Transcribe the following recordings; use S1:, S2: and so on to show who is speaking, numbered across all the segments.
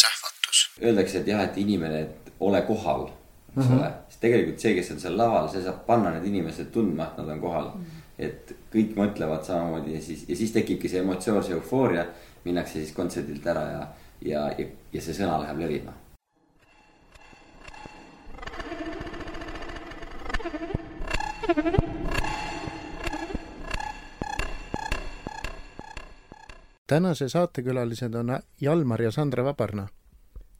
S1: sähvatus.
S2: Öeldakse, et jah, et inimene, et ole kohal, eks
S3: Mhm.
S2: ole. siis tegelikult see, kes on seal laval, see saab panna need inimesed tundma, et nad on kohal. et kõik mõtlevad samamoodi ja siis, ja siis tekibki see emotsioon, see eufooria. minnakse siis kontserdilt ära ja, ja, ja, ja see sõna läheb levima.
S3: Tänase saatekülalised on Jalmar ja Sandra Vabarna.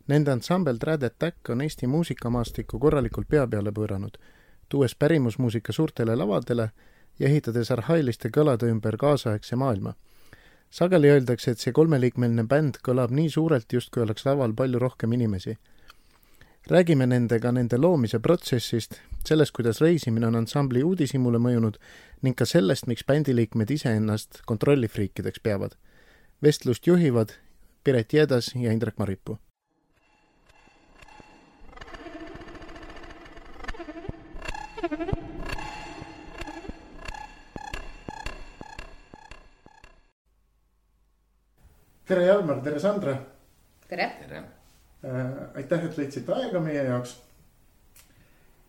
S3: Nende ansambel Trad Attack on Eesti muusikamaastikku korralikult pea peale pööranud, tuues pärimusmuusika suurtele lavadele ja ehitades arhailiste kõlade ümber kaasaegse maailma. sageli öeldakse, et see kolmeliikmeline bänd kõlab nii suurelt, justkui oleks laval palju rohkem inimesi. räägime nendega nende loomise protsessist, sellest, kuidas reisimine on ansambli uudishimule mõjunud ning ka sellest, miks bändiliikmed iseennast kontrollifriikideks peavad vestlust juhivad Piret Jedas ja Indrek Maripuu. tere, Jalmar, tere, Sandra
S4: tere.
S2: tere.
S3: äh,. aitäh, et leidsite aega meie jaoks.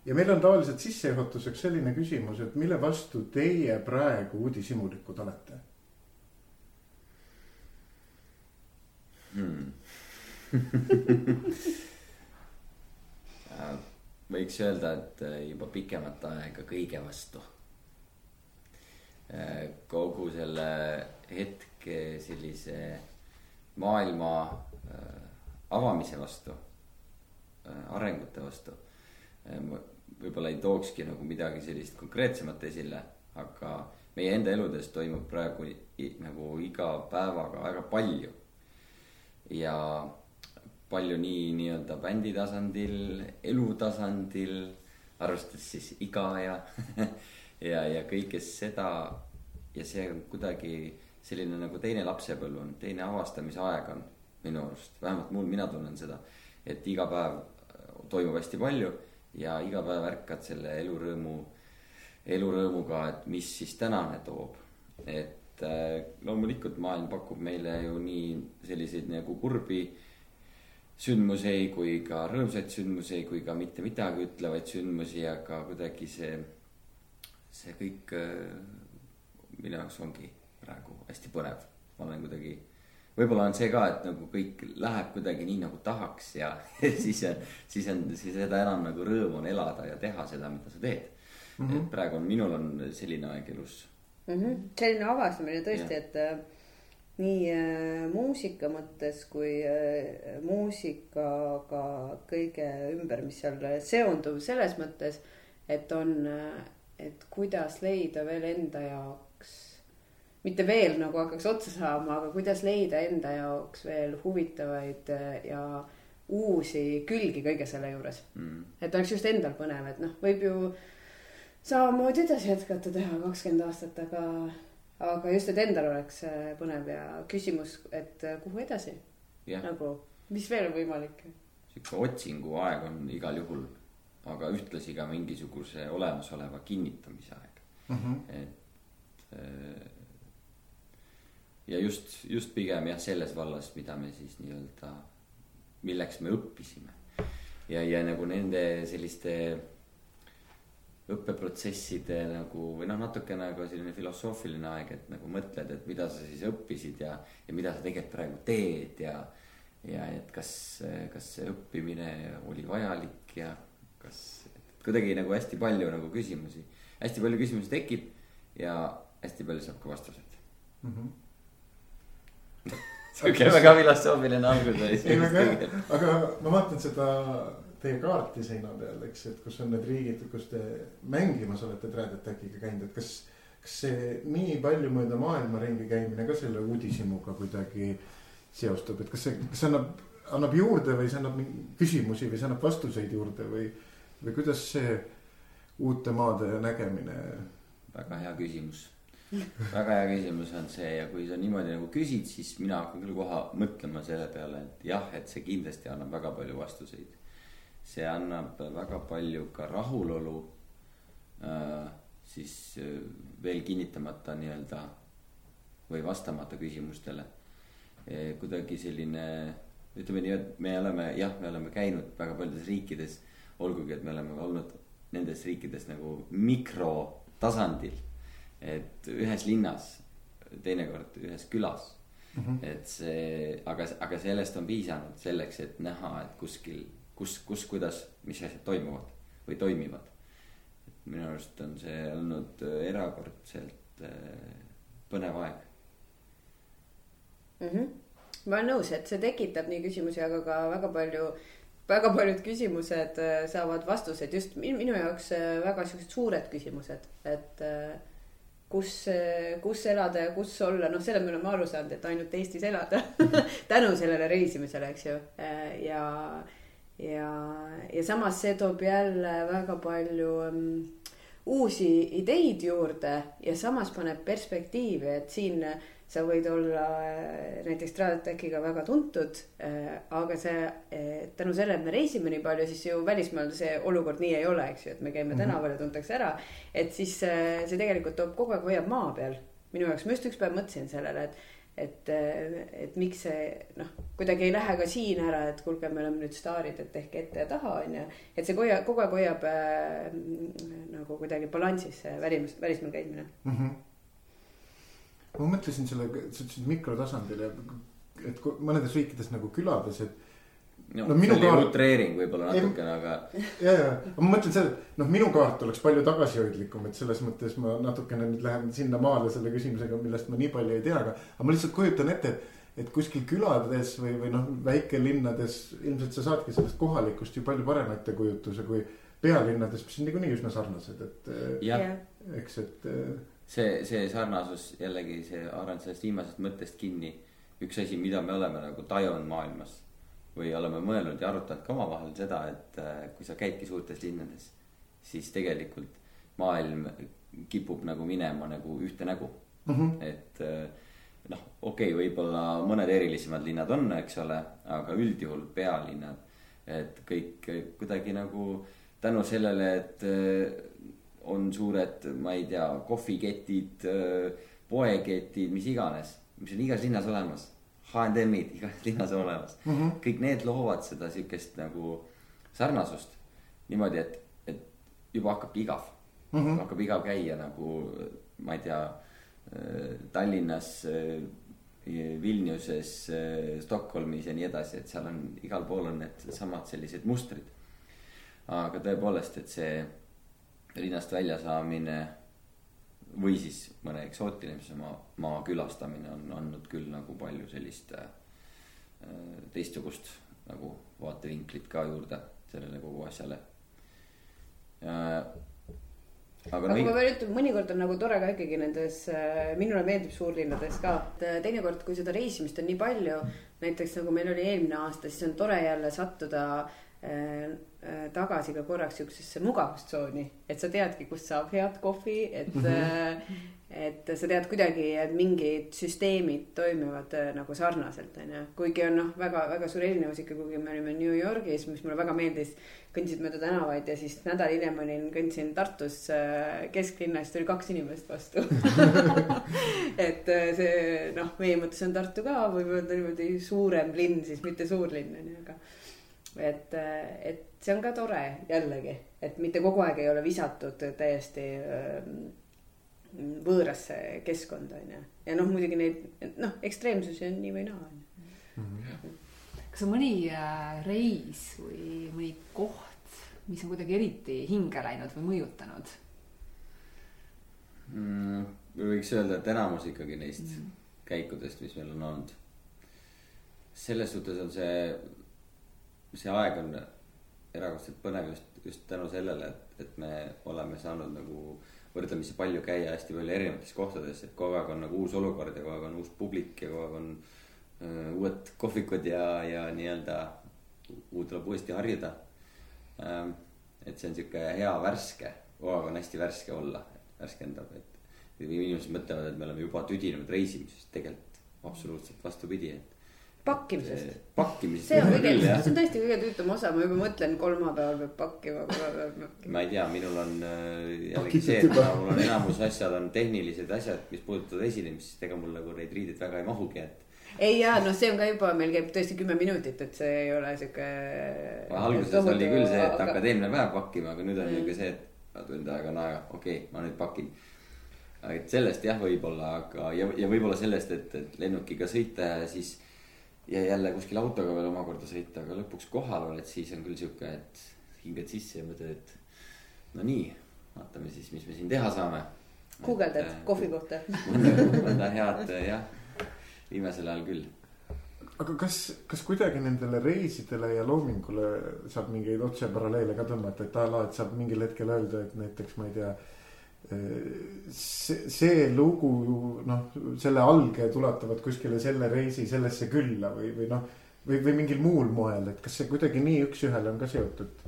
S3: ja meil on tavaliselt sissejuhatuseks selline küsimus, et mille vastu teie praegu uudishimulikud olete?
S2: Hmm. võiks öelda, et äh, juba pikemat aega kõige vastu. kogu selle hetke sellise maailma äh, avamise vastu, arengute vastu. võib-olla ei tookski nagu midagi sellist konkreetsemat esile, aga meie enda eludes toimub praegu nagu iga päevaga väga palju ja palju nii nii-öelda bändi tasandil, elu tasandil, arvestades siis iga ja, ja, ja kõike seda. ja see on kuidagi selline nagu teine lapsepõlv on, teine avastamise aeg on minu arust, vähemalt mul, mina tunnen seda, et iga päev toimub hästi palju ja iga päev ärkad selle elurõõmu, elurõõmuga, et mis siis tänane toob. et äh, loomulikult maailm pakub meile ju nii selliseid nagu kurbi sündmuseid kui ka rõõmsaid sündmuseid kui ka mitte midagi ütlevaid sündmusi, aga kuidagi see, see kõik äh, minu jaoks ongi praegu hästi põnev. ma olen kuidagi, võib-olla on see ka, et nagu kõik läheb kuidagi nii nagu tahaks ja siis siis on, siis seda enam nagu rõõm on elada ja teha seda, mida sa teed mm. -hmm. et praegu on, minul on selline aeg elus.
S4: mm. -hmm. selline avastamine tõesti, et äh, nii äh, muusika mõttes kui äh, muusikaga kõige ümber, mis seal seondub selles mõttes, et on, et kuidas leida veel enda jaoks, mitte veel nagu hakkaks otsa saama, aga kuidas leida enda jaoks veel huvitavaid äh, ja uusi külgi kõige selle juures
S2: Mm.
S4: et oleks just endal põnev, et noh, võib ju samamoodi edasi jätkata teha kakskümmend aastat, aga, aga just, et endal oleks äh, põnev ja küsimus, et äh, kuhu edasi
S2: jah,
S4: nagu, mis veel on võimalik.
S2: sihuke otsinguaeg on igal juhul, aga ühtlasi ka mingisuguse olemasoleva kinnitamise aeg,
S3: mm. -hmm.
S2: et äh, ja just, just pigem jah, selles vallas, mida me siis nii-öelda, milleks me õppisime. ja, ja nagu nende selliste õppeprotsesside nagu või noh, natukene ka selline filosoofiline aeg, et nagu mõtled, et mida sa siis õppisid ja, ja mida sa tegelikult praegu teed ja. ja et kas, kas see õppimine oli vajalik ja kas kuidagi nagu hästi palju nagu küsimusi, hästi palju küsimusi tekib ja hästi palju saab ka vastuseid.
S3: Mm -hmm.
S2: sihuke väga filosoofiline algus
S3: ei, väga hea
S2: oli.
S3: aga ma vaatan seda teie kaarti seina peal, eks, et kus on need riigid, kus te mängimas olete Trad Attackiga käinud, et kas. kas see nii palju mööda maailma ringi käimine ka selle uudishimuga kuidagi seostub, et kas see, kas see annab, annab juurde või see annab küsimusi või see annab vastuseid juurde või. või kuidas see uute maade nägemine,
S2: väga hea küsimus. väga hea küsimus on see ja kui sa niimoodi nagu küsid, siis mina hakkan küll kohe mõtlema selle peale, et jah, et see kindlasti annab väga palju vastuseid. See annab väga palju ka rahulolu äh,. siis äh, veel kinnitamata nii-öelda või vastamata küsimustele. kuidagi selline ütleme nii, et me oleme jah, me oleme käinud väga paljudes riikides, olgugi et me oleme olnud nendes riikides nagu mikrotasandil. et ühes linnas, teinekord ühes külas mm. -hmm. et see, aga, aga sellest on piisanud selleks, et näha, et kuskil, kus, kus, kuidas, mis asjad toimuvad või toimivad. et minu arust on see olnud erakordselt äh, põnev aeg
S4: mm. -hmm. ma olen nõus, et see tekitab nii küsimusi, aga ka väga palju, väga paljud küsimused äh, saavad vastused just minu jaoks äh, väga siuksed suured küsimused, et äh, kus, kus elada ja kus olla, noh, selle me oleme aru saanud, et ainult Eestis elada tänu sellele reisimisele, eks ju. ja, ja, ja samas see toob jälle väga palju um, uusi ideid juurde ja samas paneb perspektiivi, et siin sa võid olla äh, näiteks Tradetechiga väga tuntud, äh, aga see, äh, tänu sellele, et me reisime nii palju, siis ju välismaal see olukord nii ei ole, eks ju, et me käime -hmm. tänaval ja tuntakse ära. et siis see tegelikult toob kogu aeg hoiab maa peal. minu jaoks, ma just üks päev mõtlesin sellele, et, et, et miks see noh, kuidagi ei lähe ka siin ära, et kuulge, me oleme nüüd staarid, et tehke ette ja taha, on ju. et see hoia, kogu aeg hoiab äh, nagu kuidagi balansis see välis, välismaal käimine mm. -hmm
S3: ma mõtlesin selle, sa ütlesid mikrotasandil ja et mõnedes riikides nagu külades, et.
S2: No, no oli kaart... utreering võib-olla natukene, aga.
S3: ja, ja, ma mõtlen seda, et noh, minu kaart oleks palju tagasihoidlikum, et selles mõttes ma natukene nüüd lähen sinnamaale selle küsimusega, millest ma nii palju ei tea, aga. aga ma lihtsalt kujutan ette, et, et kuskil külades või, või noh, väikelinnades ilmselt sa saadki sellest kohalikust ju palju parema ettekujutuse kui pealinnades, mis on niikuinii üsna sarnased, et. eks, et
S2: see, see sarnasus jällegi, see haaran sellest viimasest mõttest kinni. üks asi, mida me oleme nagu tajunud maailmas või oleme mõelnud ja arutanud ka omavahel seda, et äh, kui sa käidki suurtes linnades, siis tegelikult maailm kipub nagu minema nagu ühte nägu mm. -hmm. et äh, noh, okei okay,, võib-olla mõned erilisemad linnad on, eks ole, aga üldjuhul pealinnad, et kõik kuidagi nagu tänu sellele, et äh, on suured, ma ei tea, kohviketid, poeketid, mis iganes, mis on igas linnas olemas. H&M-id igas linnas on olemas mm, -hmm. kõik need loovad seda sihukest nagu sarnasust. niimoodi, et, et juba hakkabki igav mm, -hmm. hakkab igav käia nagu, ma ei tea, Tallinnas. Vilniuses, Stockholmis ja nii edasi, et seal on igal pool on need samad sellised mustrid. aga tõepoolest, et see linnast väljasaamine või siis mõne eksootilisema maa, maa külastamine on andnud küll nagu palju sellist äh, teistsugust nagu vaatevinklit ka juurde sellele kogu asjale.
S4: aga, aga no, ma pean ütlema, mõnikord on nagu tore ka ikkagi nendes äh,, minule meeldib suurlinnades ka, et äh, teinekord, kui seda reisimist on nii palju. näiteks nagu meil oli eelmine aasta, siis on tore jälle sattuda äh, Äh, tagasi ka korraks siuksesse mugavustsooni, et sa teadki, kust saab head kohvi, et mm. -hmm. et sa tead kuidagi, et mingid süsteemid toimivad äh, nagu sarnaselt, on ju. kuigi on noh, väga-väga suur erinevus ikka, kuigi me olime New Yorgis, mis mulle väga meeldis. kõndisid mööda tänavaid ja siis nädal hiljem olin, kõndsin Tartus kesklinnas, tuli kaks inimest vastu et see noh, meie mõttes on Tartu ka võib-olla niimoodi suurem linn, siis mitte suurlinn on ju, aga et, et see on ka tore jällegi, et mitte kogu aeg ei ole visatud täiesti ähm, võõrasse keskkonda onju. ja noh, muidugi neid noh, ekstreemsusi on nii või naa onju.
S1: Mhm. kas on mõni äh, reis või mõni koht, mis on kuidagi eriti hinge läinud või mõjutanud
S2: mm,? võiks öelda, et enamus ikkagi neist mm. käikudest, mis meil on olnud. selles suhtes on see, see aeg on erakordselt põnev just, just tänu sellele, et, et me oleme saanud nagu võrdlemisi palju käia hästi palju erinevates kohtades, et kogu aeg on nagu uus olukord ja kogu aeg on uus publik ja kogu aeg on uh, uued kohvikud ja, ja nii-öelda uut tuleb uuesti harjuda um,. et see on sihuke hea värske, kogu aeg on hästi värske olla, värskendab, et inimesed mõtlevad, et me oleme juba tüdinenud reisimisest, tegelikult absoluutselt vastupidi, et
S4: pakkimisest.
S2: pakkimisest.
S4: see on kõige, see on tõesti kõige tüütum osa, ma juba mõtlen, kolmapäeval peab pakkima, kolmapäeval peab pakkima.
S2: ma ei tea, minul on äh, jällegi see, et mul on enamus asjad on tehnilised asjad, mis puudutavad esinemist, siis ega mul nagu neid riideid väga ei mahugi, et.
S4: ei jaa, no see on ka juba, meil käib tõesti kümme minutit, et see ei ole sihuke.
S2: alguses oli küll see, et hakkad eelmine päev pakkima, aga nüüd on niuke see, et tund aega on aega, okei okay,, ma nüüd pakin. et sellest jah, võib-olla, aga ja, ja võib-olla sellest, et, et lennukiga sõita ja siis. Ja jälle kuskil autoga veel omakorda sõita, aga lõpuks kohal oled, siis on küll sihuke, et hingad sisse ja mõtled, et no nii, vaatame siis, mis me siin teha saame.
S4: guugeldad kohvi kohta.
S2: mõnda, mõnda head jah, viimasel ajal küll
S3: aga kas, kas kuidagi nendele reisidele ja loomingule saab mingeid otseparalleele ka tõmmata, et a la, et saab mingil hetkel öelda, et näiteks ma ei tea. see, see lugu noh, selle alged ulatuvad kuskile selle reisi sellesse külla või, või noh. või, või mingil muul moel, et kas see kuidagi nii üks-ühele on ka seotud?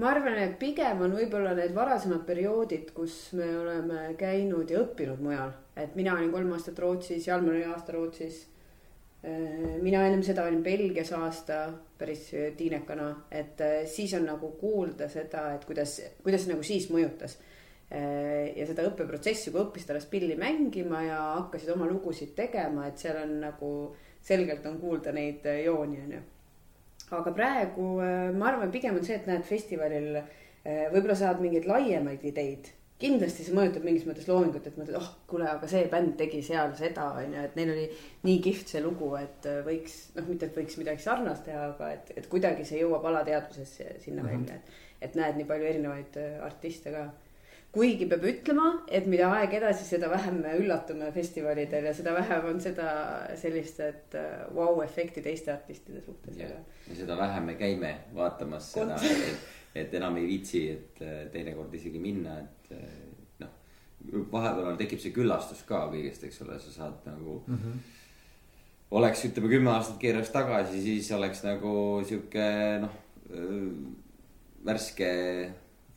S4: ma arvan, et pigem on võib-olla need varasemad perioodid, kus me oleme käinud ja õppinud mujal, et mina olin kolm aastat Rootsis, Jalmar oli aasta Rootsis. mina ennem seda olin Belgias aasta päris tiinekana, et eh, siis on nagu kuulda seda, et kuidas, kuidas see nagu siis mõjutas. Ja seda õppeprotsessi, kui õppisid alles pilli mängima ja hakkasid oma lugusid tegema, et seal on nagu selgelt on kuulda neid eh, jooni, onju aga praegu äh, ma arvan, pigem on see, et näed festivalil äh, võib-olla saad mingeid laiemaid ideid. kindlasti see mõjutab mingis mõttes loomingut, et mõtled, oh kuule, aga see bänd tegi seal seda on ju, et neil oli nii kihvt see lugu, et äh, võiks noh, mitte et võiks midagi sarnast teha, aga et, et kuidagi see jõuab alateadvusesse sinna
S3: Mhm.
S4: välja, et. et näed nii palju erinevaid äh, artiste ka kuigi peab ütlema, et mida aeg edasi, seda vähem me üllatume festivalidel ja seda vähem on seda sellist, et äh, vau-efekti teiste artistide suhtes
S2: ja seda vähem me käime vaatamas seda, et, et enam ei viitsi, et äh, teinekord isegi minna, et äh, noh. vahepeal tekib see küllastus ka kõigest, eks ole, sa saad nagu mm. -hmm. oleks, ütleme kümme aastat keeraks tagasi, siis oleks nagu sihuke noh, värske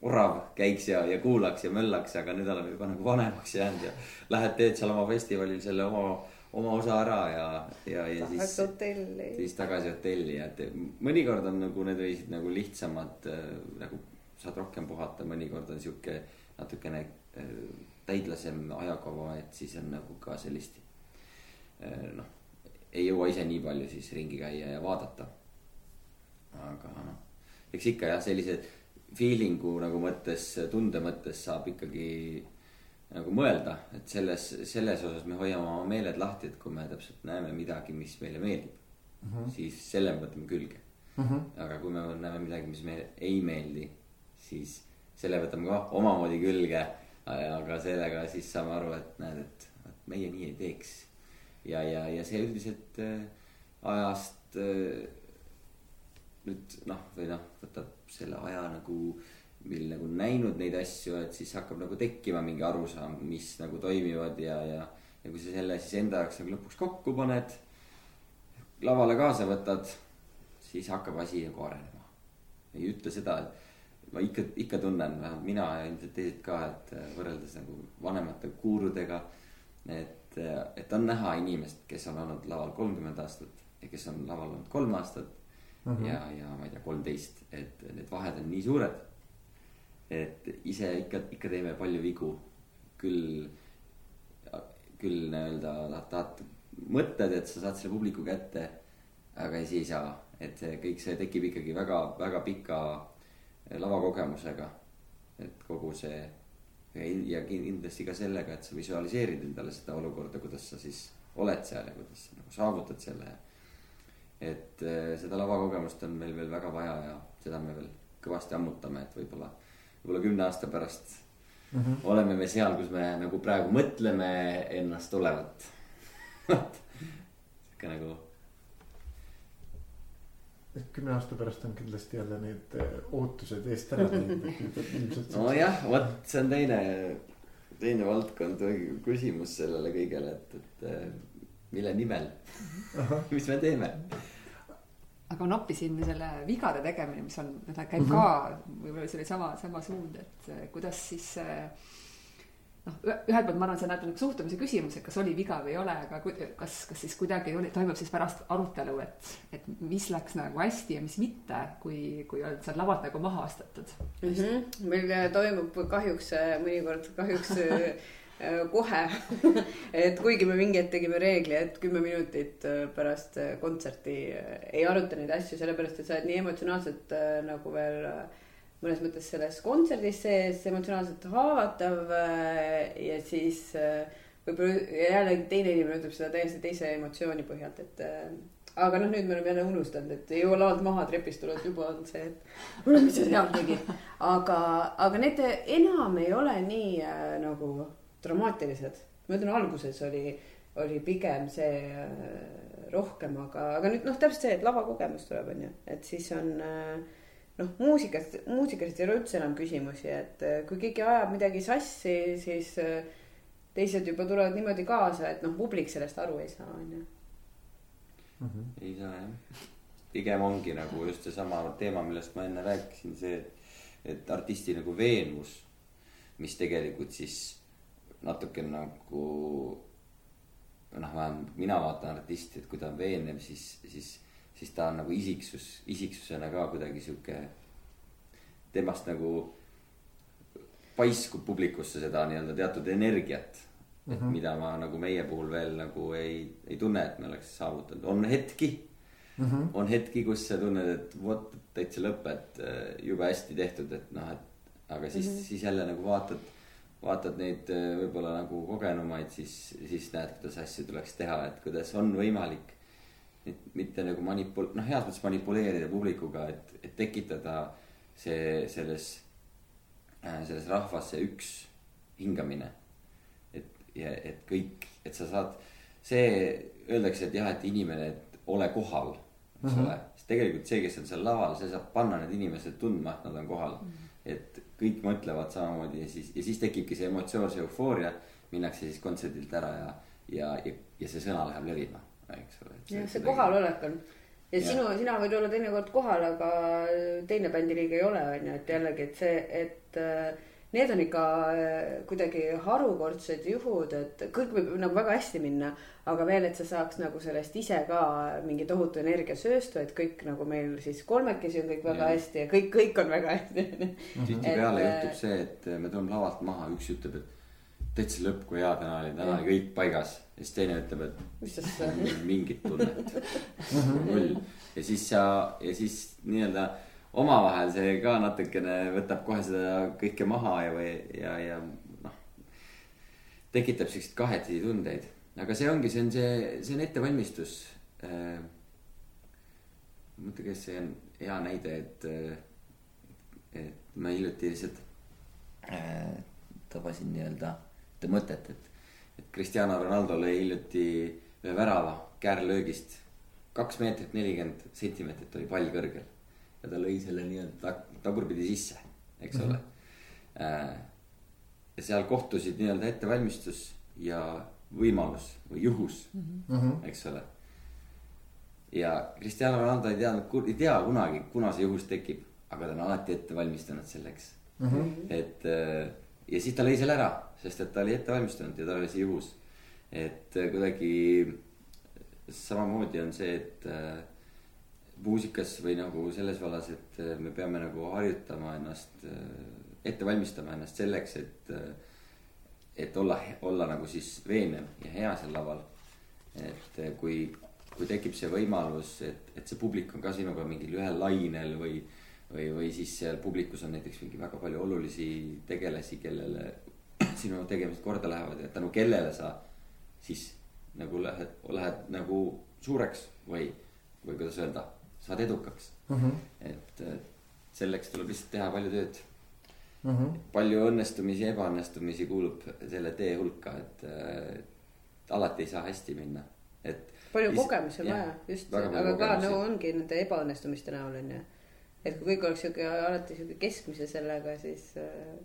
S2: orav käiks ja, ja kuulaks ja möllaks, aga nüüd oleme juba nagu vanemaks jäänud ja lähed, teed seal oma festivalil selle oma, oma osa ära ja, ja, ja siis
S4: tahaks hotelli.
S2: siis tagasi hotelli ja et mõnikord on nagu need reisid nagu lihtsamad äh, nagu saad rohkem puhata, mõnikord on sihuke natukene äh, täidlasem ajakava, et siis on nagu ka sellist äh, noh, ei jõua ise nii palju siis ringi käia ja vaadata. aga noh, eks ikka jah, sellise feeling'u nagu mõttes, tunde mõttes saab ikkagi nagu mõelda, et selles, selles osas me hoiame oma meeled lahti, et kui me täpselt näeme midagi, mis meile meeldib mm, -hmm. siis selle me võtame külge mm. -hmm. aga kui me näeme midagi, mis meile ei meeldi, siis selle võtame ka omamoodi külge. aga sellega siis saame aru, et näed, et et meie nii ei teeks. ja, ja, ja see üldiselt äh, ajast äh, nüüd noh, või noh, võtab selle aja nagu, mil nagu näinud neid asju, et siis hakkab nagu tekkima mingi arusaam, mis nagu toimivad ja, ja. ja kui sa selle siis enda jaoks nagu lõpuks kokku paned, lavale kaasa võtad, siis hakkab asi nagu arenema. ei ütle seda, et ma ikka, ikka tunnen, vähemalt mina ja ilmselt teised ka, et võrreldes nagu vanemate guurudega. et, et on näha inimest, kes on olnud laval kolmkümmend aastat ja kes on laval olnud kolm aastat mm. -hmm. ja, ja ma ei tea, kolmteist, et need vahed on nii suured. et ise ikka, ikka teeme palju vigu. küll, küll nii-öelda tahad, tahad, mõtled, et sa saad selle publiku kätte. aga siis ei saa, et see kõik see tekib ikkagi väga, väga pika lavakogemusega. et kogu see ja, ja kindlasti ka sellega, et sa visualiseerid endale seda olukorda, kuidas sa siis oled seal ja kuidas sa nagu saavutad selle. Et äh, seda lavakogemust on meil veel väga vaja ja seda me veel kõvasti ammutame, et võib-olla, võib-olla kümne aasta pärast mm -hmm. oleme me seal, kus me nagu praegu mõtleme ennast olevat. sihuke nagu
S3: et kümne aasta pärast on kindlasti jälle need eh, ootused eest ära läinud.
S2: nojah, vot see on teine, teine valdkond või küsimus sellele kõigele, et, et äh, mille nimel, mis me teeme.
S1: Aga noppisin selle vigade tegemine, mis on, käib ka võib-olla selle sama, sama suund, et eh, kuidas siis eh, noh, ühelt poolt ma arvan, see on natuke suhtumise küsimus, et kas oli viga või ei ole, aga kas, kas siis kuidagi oli, toimub siis pärast arutelu, et, et mis läks nagu hästi ja mis mitte, kui, kui oled seal lavalt nagu maha astutud.
S4: mm. -hmm. meil äh, toimub kahjuks äh, mõnikord kahjuks äh, äh, kohe et kuigi me mingi hetk tegime reegli, et kümme minutit äh, pärast äh, kontserti ei aruta neid asju, sellepärast et sa oled nii emotsionaalselt nagu veel mõnes mõttes selles kontserdis sees emotsionaalselt haavatav ja siis võib-olla jällegi teine inimene ütleb seda täiesti teise emotsiooni põhjalt, et aga noh, nüüd me oleme jälle unustanud, et ei jõua laolt maha trepist tulnud, juba on see, et mis sa seal tegid. aga, aga need enam ei ole nii äh, nagu dramaatilised. ma ütlen, alguses oli, oli pigem see äh, rohkem, aga, aga nüüd noh, täpselt see, et lavakogemus tuleb, onju, et siis on äh, noh, muusikast, muusikast ei ole üldse enam küsimusi, et äh, kui keegi ajab midagi sassi, siis teised juba tulevad niimoodi kaasa, et noh, publik sellest aru ei saa, onju.
S2: -hmm. ei saa jah. pigem ongi nagu just seesama teema, millest ma enne rääkisin, see, et artisti nagu veenvus, mis tegelikult siis natuke nagu noh, vähemalt mina vaatan artisti, et kui ta on veenev, siis, siis, siis ta on nagu isiksus, isiksusena ka kuidagi sihuke, temast nagu paiskub publikusse seda nii-öelda teatud energiat mm, -hmm. mida ma nagu meie puhul veel nagu ei, ei tunne, et me oleks saavutanud, on hetki mm. -hmm. on hetki, kus sa tunned, et vot täitsa lõpp, et äh, jube hästi tehtud, et noh, et aga siis mm, -hmm. siis jälle nagu vaatad, vaatad neid äh, võib-olla nagu kogenumaid, siis, siis näed, kuidas asju tuleks teha, et kuidas on võimalik. mitte nagu manipul-, noh, heas mõttes manipuleerida publikuga, et, et tekitada see selles, äh, selles rahvas see üks hingamine ja et kõik, et sa saad, see öeldakse, et jah, et inimene, et ole kohal, eks -hmm. ole. sest tegelikult see, kes on seal laval, see saab panna need inimesed tundma, et nad on kohal mm. -hmm. Et kõik mõtlevad samamoodi ja siis, ja siis tekibki see emotsioon, see eufooria. minnakse siis kontserdilt ära ja, ja, ja, ja see sõna läheb levima, eks ole.
S4: jah, see kohalolek on ja, ja sinu, sina võid olla teinekord kohal, aga teine bändiliige ei ole, on ju, et jällegi, et see, et äh, need on ikka äh, kuidagi harukordsed juhud, et kõik võib nagu väga hästi minna, aga veel, et sa saaks nagu sellest ise ka mingi tohutu energiasööstu, et kõik nagu meil siis kolmekesi on kõik väga ja. hästi ja kõik, kõik on väga hästi
S2: tihtipeale äh, juhtub see, et me tuleme lavalt maha, üks ütleb, et täitsa lõpp, kui hea täna oli, täna oli kõik paigas. ja siis teine ütleb, et. mis asja. mingit tunnet, null. ja siis sa, ja siis nii-öelda omavahel see ka natukene võtab kohe seda kõike maha ja, või ja, ja noh. tekitab siukseid kahetisi tundeid, aga see ongi, see on see, see on ettevalmistus äh,. mõtle, kas see on hea näide, et, et ma hiljuti lihtsalt äh, tabasin nii-öelda ühte mõtet, et, et Cristiano Ronaldo lõi hiljuti ühe värava käärlöögist. kaks meetrit nelikümmend sentimeetrit oli pall kõrgel ja ta lõi selle nii-öelda tagurpidi sisse, eks mm -hmm. ole. Äh, ja seal kohtusid nii-öelda ettevalmistus ja võimalus või juhus mm, -hmm. eks ole. ja Cristiano Ronaldo ei teadnud, ei tea kunagi, kuna see juhus tekib, aga ta on alati ette valmistanud selleks mm. -hmm. et äh, ja siis ta lõi selle ära, sest et ta oli ette valmistanud ja tal oli see juhus. et äh, kuidagi samamoodi on see, et muusikas või nagu selles vallas, et äh, me peame nagu harjutama ennast, äh, ette valmistama ennast selleks, et. Äh, et olla, olla nagu siis veenev ja hea seal laval. et kui, kui tekib see võimalus, et, et see publik on ka sinuga mingil ühel lainel või. või, või siis seal publikus on näiteks mingi väga palju olulisi tegelasi, kellele sinu tegemised korda lähevad ja tänu kellele sa siis nagu lähed, lähed nagu suureks või, või kuidas öelda saad edukaks mm. -hmm. et selleks tuleb lihtsalt teha palju tööd mm. -hmm. palju õnnestumisi ja ebaõnnestumisi kuulub selle tee hulka, et äh, alati ei saa hästi minna, et.
S4: palju kogemusi on vaja, just, aga ka nagu ongi nende ebaõnnestumiste näol on ju. et kui kõik oleks sihuke alati sihuke keskmise sellega, siis äh,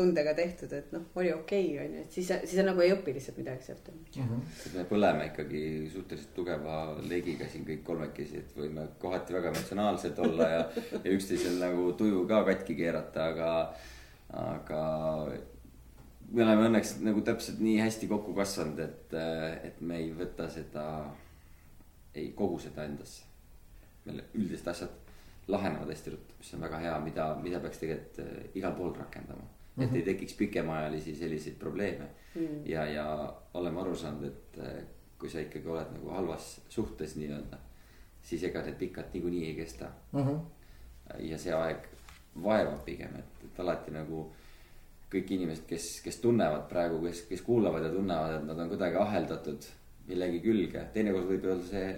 S4: tundega tehtud, et noh, oli okei okay,, on ju, et siis, siis sa nagu ei õpi lihtsalt midagi sealt mm.
S2: -hmm. me põleme ikkagi suhteliselt tugeva leegiga siin kõik kolmekesi, et võime kohati väga emotsionaalsed olla ja, ja üksteisel nagu tuju ka katki keerata, aga, aga. me oleme õnneks nagu täpselt nii hästi kokku kasvanud, et, et me ei võta seda, ei kogu seda endasse. meil üldised asjad lahenevad hästi ruttu, mis on väga hea, mida, mida peaks tegelikult igal pool rakendama mm. -hmm. et ei tekiks pikemaajalisi selliseid probleeme
S4: Mm.
S2: ja, ja oleme aru saanud, et äh, kui sa ikkagi oled nagu halvas suhtes nii-öelda, siis ega need pikalt niikuinii ei kesta ja see aeg vaevab pigem, et, et alati nagu kõik inimesed, kes, kes tunnevad praegu, kes, kes kuulavad ja tunnevad, et nad on kuidagi aheldatud millegi külge, teinekord võib olla see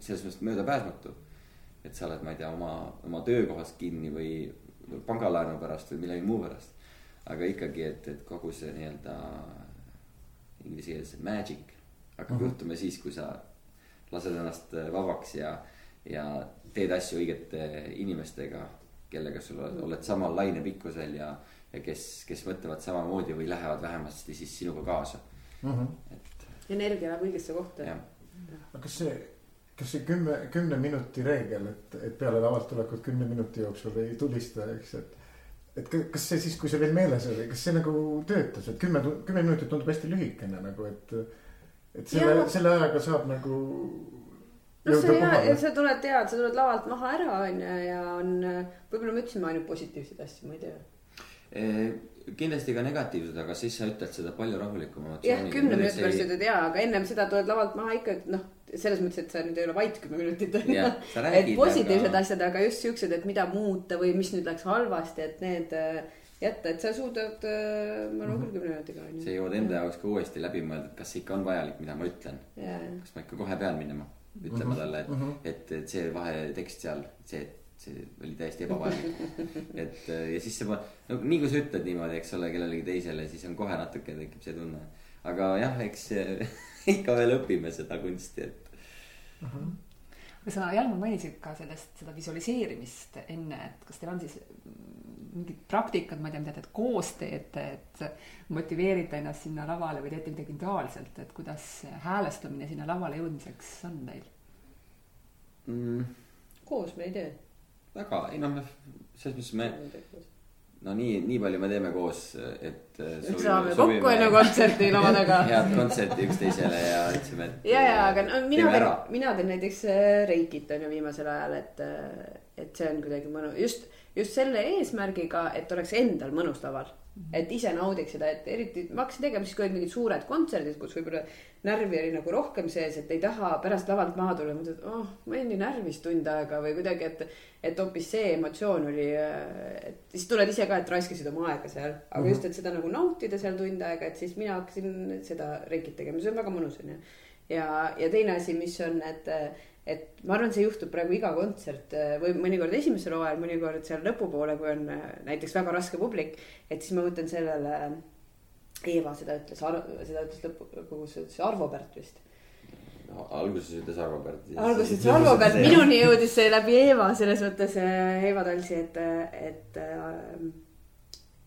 S2: selles mõttes möödapääsmatu. et sa oled, ma ei tea, oma, oma töökohast kinni või pangalaenu pärast või millegi muu pärast. aga ikkagi, et, et kogu see nii-öelda inglise keeles magic hakkab
S3: Mhm.
S2: juhtuma siis, kui sa lased ennast vabaks ja, ja teed asju õigete inimestega, kellega sul oled, oled samal lainepikkusel ja, ja kes, kes mõtlevad samamoodi või lähevad vähemasti siis sinuga kaasa, et
S4: energia läheb õigesse kohta.
S2: jah.
S3: aga kas see, kas see kümme, kümne minuti reegel, et, et peale lavalt tulekut kümne minuti jooksul ei tulista, eks, et. et ka- kas see siis, kui see veel meeles oli, kas see nagu töötas, et kümme, kümme minutit tundub hästi lühikene nagu, et. et selle selle ajaga saab nagu.
S4: noh, see hea, et sa tuled tead, sa tuled lavalt maha ära, onju, ja on, võib-olla me ütlesime ainult positiivseid asju, ma ei tea.
S2: kindlasti ka negatiivsed, aga siis sa ütled seda palju rahulikumalt.
S4: jah, kümne minuti pärast ütled jaa, aga ennem seda tuled lavalt maha ikka, et noh, selles mõttes, et sa nüüd ei ole vait kümme minutit
S2: Jah, sa
S4: et positiivsed
S2: aga-
S4: asjad, aga just siuksed, et mida muuta või mis nüüd läks halvasti, et need äh, jätta, et sa suudad, ma arvan küll kümne minutiga onju.
S2: sa jõuad enda jaoks ka uuesti läbi mõelda, et kas see ikka on vajalik, mida ma ütlen. kas ma ikka kohe pean minema, ütlema talle, et, et, et see vahetekst seal, see, see oli täiesti ebavajalik. et äh, ja siis sa, no nii kui sa ütled niimoodi, eks ole, kellelegi teisele, siis on kohe natuke tekib see tunne. aga jah, eks äh, ikka veel õpime seda kunsti, et
S1: aga sa, Jalmar, mainisid ka sellest, seda visualiseerimist enne, et kas teil on siis mingid praktikad, ma ei tea, mida te koos teete, et motiveerida ennast sinna lavale või teete midagi individuaalselt, et kuidas see häälestumine sinna lavale jõudmiseks on teil?
S2: mm,
S4: koos me ei tee.
S2: väga, ei noh, selles mõttes me, no nii, nii palju me teeme koos, et.
S4: et saame kokku enne kontserti lava taga.
S2: head kontserti üksteisele ja ütlesime, et.
S4: ja, ja, aga no mina teen mina teen näiteks äh, reikit on ju viimasel ajal, et, et see on kuidagi mõnus, just, just selle eesmärgiga, et oleks endal mõnus laval. Et ise naudiks seda, et eriti ma hakkasin tegema siis, kui olid mingid suured kontserdid, kus võib-olla närvi oli nagu rohkem sees, et ei taha pärast lavalt maha tulla, mõtled, et oh, ma olin nii närvis tund aega või kuidagi, et. et hoopis see emotsioon oli, et siis tuled ise ka, et raiskasid oma aega seal, aga just, et seda nagu nautida seal tund aega, et siis mina hakkasin seda reikit tegema, see on väga mõnus onju ja, ja teine asi, mis on, et, et ma arvan, see juhtub praegu iga kontsert või mõnikord esimesel hooajal, mõnikord seal lõpupoole, kui on näiteks väga raske publik. et siis ma mõtlen sellele, Eeva seda ütles, seda ütles lõpukogus, ütles Arvo Pärt vist.
S2: alguses ütles Arvo Pärt.
S4: alguses ütles Arvo Pärt, minuni jõudis see läbi Eeva selles mõttes äh, Eeva Talsi, et, et äh,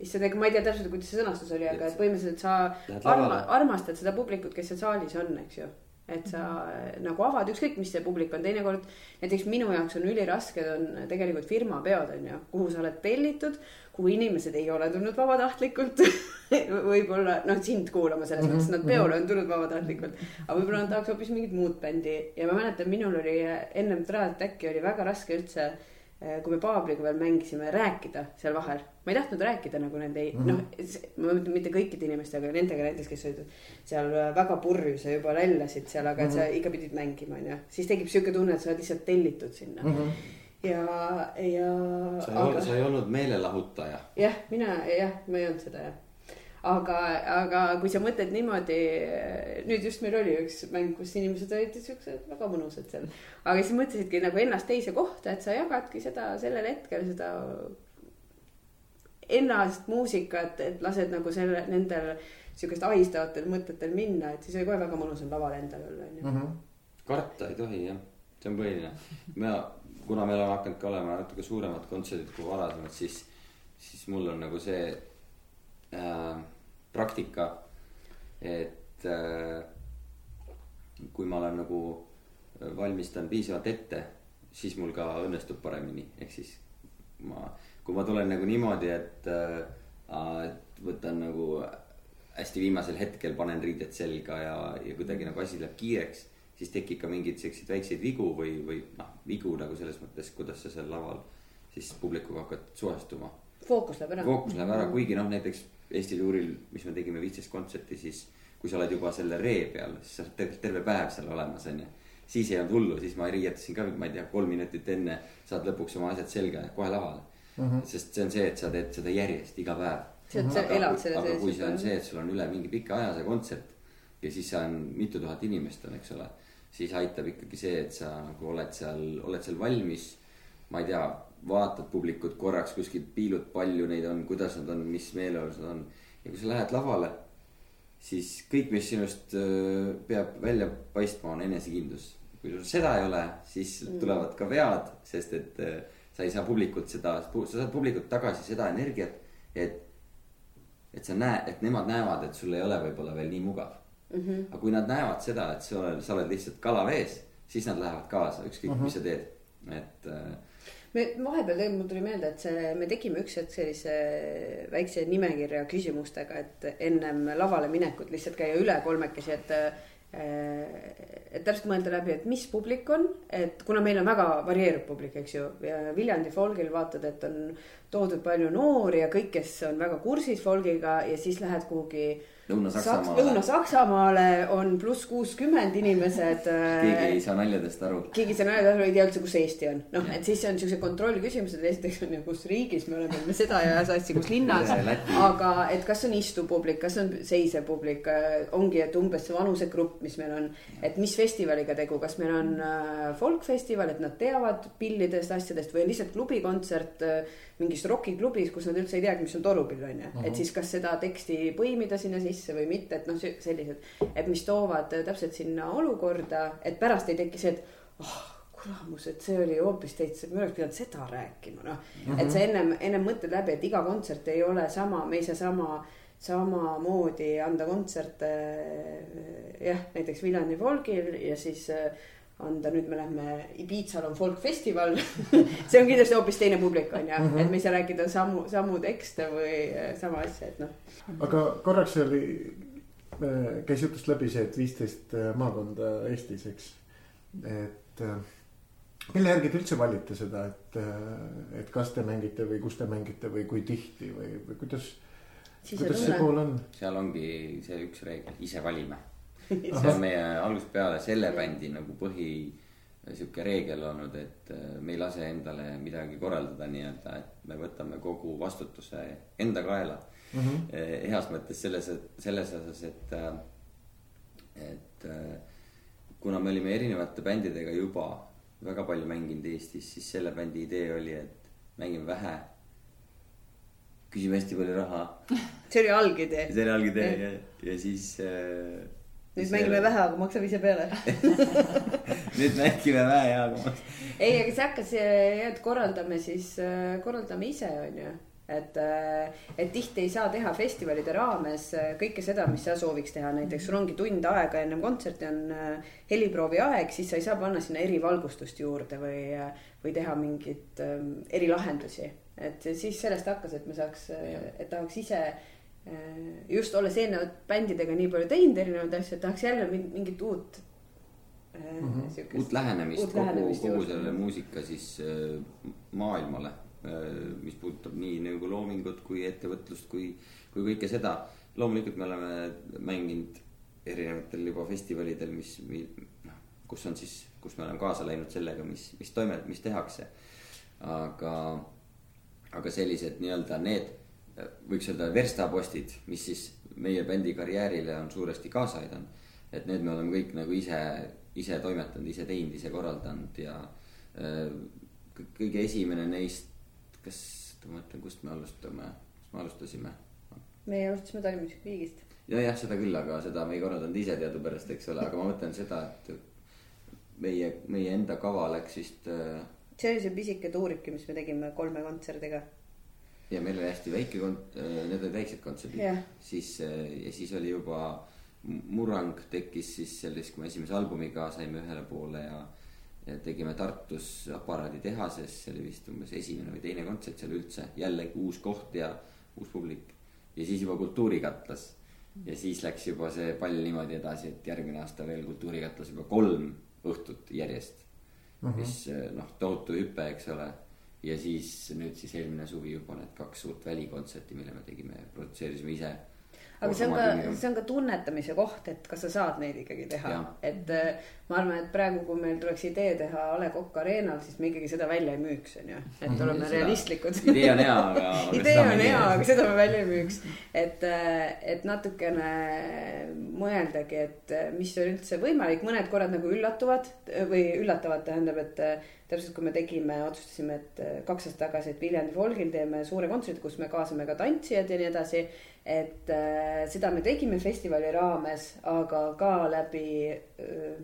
S4: issand, ega ma ei tea täpselt, kuidas see sõnastus oli, aga et põhimõtteliselt sa arma, armastad seda publikut, kes seal saalis on, eks ju. Et sa mm nagu avad ükskõik, mis see publik on, teinekord näiteks minu jaoks on ülirasked on tegelikult firmapeod on ju, kuhu sa oled tellitud, kuhu inimesed ei ole tulnud vabatahtlikult. võib-olla noh, sind kuulama selles mõttes, nad peole on tulnud vabatahtlikult, aga võib-olla nad tahaks hoopis mingit muud bändi. Ja ma mäletan, minul oli ennem Trial Attacki oli väga raske üldse kui me Paabliga veel mängisime, rääkida seal vahel. ma ei tahtnud rääkida nagu nende mm -hmm., noh, ma mõtlen mitte kõikide inimestega, nendega näiteks, kes olid seal väga purjus ja juba läljasid seal, aga mm -hmm. sa ikka pidid mängima, onju. siis tekib sihuke tunne, et sa oled lihtsalt tellitud sinna mm. -hmm. ja, ja.
S2: sa ei olnud, sa ei olnud meelelahutaja.
S4: jah, mina jah, ma ei olnud seda jah. aga, aga kui sa mõtled niimoodi, nüüd just meil oli üks mäng, kus inimesed olid siuksed väga mõnusad seal. aga siis mõtlesidki nagu ennast teise kohta, et sa jagadki seda sellel hetkel seda ennast muusikat, et lased nagu selle, nendel sihukest ahistavatel mõtetel minna, et siis oli kohe väga mõnus on laval endal olla, onju.
S2: karta ei tohi jah, see on põhiline. mina, kuna me oleme hakanud ka olema natuke suuremad kontserdid kui varasemad, siis, siis mul on nagu see äh, praktika, et äh, kui ma olen nagu äh, valmistan piisavalt ette, siis mul ka õnnestub paremini, ehk siis ma, kui ma tulen nagu niimoodi, et äh,, et võtan nagu hästi viimasel hetkel panen riided selga ja, ja kuidagi nagu asi läheb kiireks, siis tekib ka mingeid siukseid väikseid vigu või, või noh, vigu nagu selles mõttes, kuidas sa seal laval siis publikuga hakkad suhestuma.
S4: fookus läheb ära.
S2: fookus läheb ära, kuigi noh, näiteks Eesti tuuril, mis me tegime viisteist kontserti, siis kui sa oled juba selle ree peal, siis sa oled terve, terve päev seal olemas, onju. siis ei olnud hullu, siis ma riietasin ka, ma ei tea, kolm minutit enne saad lõpuks oma asjad selga, kohe lavale mm. -hmm. sest see on see, et sa teed seda järjest iga päev.
S4: Elad selle
S2: aga kui see on see, et sul on üle mingi pika aja see kontsert ja siis see on mitu tuhat inimest on, eks ole, siis aitab ikkagi see, et sa nagu oled seal, oled seal valmis. ma ei tea, vaatad publikut korraks kuskilt piilud, palju neid on, kuidas nad on, mis meeleolus nad on. ja kui sa lähed lavale, siis kõik, mis sinust peab välja paistma, on enesekindlus. kui sul seda ei ole, siis tulevad ka vead, sest et sa ei saa publikult seda, sa saad publikult tagasi seda energiat, et et sa näed, et nemad näevad, et sul ei ole võib-olla veel nii mugav mm. -hmm. aga kui nad näevad seda, et sa oled, sa oled lihtsalt kala vees, siis nad lähevad kaasa, ükskõik mm -hmm. mis sa teed. et äh,
S4: me vahepeal tegelikult mul tuli meelde, et see, me tegime üks hetk sellise väikse nimekirja küsimustega, et ennem lavale minekut lihtsalt käia üle kolmekesi, et. et täpselt mõelda läbi, et mis publik on, et kuna meil on väga varieeruv publik, eks ju. ja Viljandi folgil vaatad, et on toodud palju noori ja kõik, kes on väga kursis folgiga ja siis lähed kuhugi.
S2: Lõuna-Saksamaale.
S4: Lõuna-Saksamaale on pluss kuuskümmend inimesed.
S2: keegi ei saa naljadest aru.
S4: keegi ei saa nalja, ei tea üldse, kus Eesti on, noh, et siis on siukse kontrollküsimused, esiteks on ju, kus riigis me oleme, me seda ei aja sassi, kus linnas. Aga et kas on istuv publik, kas on seisev publik, ongi, et umbes see vanusegrupp, mis meil on. et mis festivaliga tegu, kas meil on äh, folkfestival, et nad teavad pillidest, asjadest või on lihtsalt klubikontsert äh, mingis rokiklubis, kus nad üldse ei teagi, mis on torupill on ju, et siis kas seda teksti põimida sinna sisse või mitte, et noh, sellised, et mis toovad täpselt sinna olukorda, et pärast ei teki see, et oh, kuramus, et see oli hoopis teist, me oleks pidanud seda rääkima, noh mm. -hmm. et sa ennem, ennem mõtled läbi, et iga kontsert ei ole sama, me ei saa sama, samamoodi anda kontserte jah, näiteks Viljandi folgil ja siis äh, anda, nüüd me lähme, Ibiitsal on folkfestival see on kindlasti hoopis teine publik on ju, et me ei saa rääkida samu, samu tekste või äh, sama asja, et noh.
S3: aga korraks oli, käis jutust läbi see, et viisteist maakonda Eestis, eks. et mille järgi te üldse valite seda, et, et kas te mängite või kus te mängite või kui tihti või, või kuidas, kuidas see pool on?
S2: seal ongi see üks reegel, ise valime. See on meie algusest peale selle bändi nagu põhi sihuke reegel olnud, et äh, me ei lase endale midagi korraldada nii-öelda, et me võtame kogu vastutuse enda kaela mm. -hmm. heas mõttes selles, selles osas, et, et äh, kuna me olime erinevate bändidega juba väga palju mänginud Eestis, siis selle bändi idee oli, et mängime vähe. küsime hästi palju raha,
S4: see oli algidee.
S2: see oli algidee ja, ja siis äh,.
S4: Nüüd mängime vähe, aga maksame ise peale.
S2: Nüüd mängime vähe ja, aga
S4: ei, aga see hakkas jah, et korraldame siis, korraldame ise, on ju. et, et tihti ei saa teha festivalide raames äh, kõike seda, mis sa sooviks teha, näiteks sul ongi tund aega ennem kontserti on äh, heliproovi aeg, siis sa ei saa panna sinna erivalgustust juurde või, või teha mingeid ähm, erilahendusi. et siis sellest hakkas, et me saaks, et tahaks ise äh, just olles eelnevalt bändidega nii palju teinud erinevaid asju, tahaks jälle min- mingit uut mm. -hmm.
S2: uut lähenemist
S4: Uut
S2: kogu, kogu sellele muusika siis äh, maailmale. mis puudutab nii nagu loomingut kui ettevõtlust kui, kui kõike seda. loomulikult me oleme mänginud erinevatel juba festivalidel, mis, noh, kus on siis, kus me oleme kaasa läinud sellega, mis, mis toimet-, mis tehakse. aga, aga sellised nii-öelda need, võiks öelda verstapostid, mis siis meie bändi karjäärile on suuresti kaasa aidanud. et need me oleme kõik nagu ise, ise toimetanud, ise teinud, ise korraldanud ja äh, kõ- kõige esimene neist, kas, ma mõtlen, kust me alustame, kust me alustasime
S4: meie alustasime Tallinna Riigist.
S2: ja jah, seda küll, aga seda me ei korraldanud ise teadupärast, eks ole, aga ma mõtlen seda, et meie, meie enda kava läks vist äh,
S4: see oli see pisike tuurike, mis me tegime kolme kontserdiga.
S2: Ja meil oli hästi väike kont-, need olid väiksed kontserdid
S4: Jah.
S2: siis äh, ja siis oli juba murrang tekkis siis sellest, kui me esimese albumiga saime ühele poole ja. ja tegime Tartus aparaaditehases, see oli vist umbes esimene või teine kontsert seal üldse, jällegi uus koht ja uus publik. ja siis juba Kultuurikatlas ja siis läks juba see pall niimoodi edasi, et järgmine aasta veel Kultuurikatlas juba kolm õhtut järjest mm. -hmm. mis eh, noh, tohutu hüpe, eks ole. Ja siis nüüd siis eelmine suvi juba need kaks suurt välikontserti, mille me tegime, produtseerisime ise
S4: aga see on ka, see on ka tunnetamise koht, et kas sa saad neid ikkagi teha, et äh, ma arvan, et praegu, kui meil tuleks idee teha A Le Coq Arena'l, siis me ikkagi seda välja ei müüks, on ju, et mhm. oleme seda, realistlikud.
S2: idee on hea, aga
S4: idee on hea, aga seda me välja ei müüks. et, äh, et natukene mõeldagi, et äh, mis on üldse võimalik, mõned korrad nagu üllatuvad või üllatavad, tähendab, et täpselt kui me tegime, otsustasime, et kaks aastat tagasi, et Viljandi Folgil teeme suure kontserdi, kus me kaasame ka tantsijad ja nii edasi et äh, seda me tegime festivali raames, aga ka läbi äh,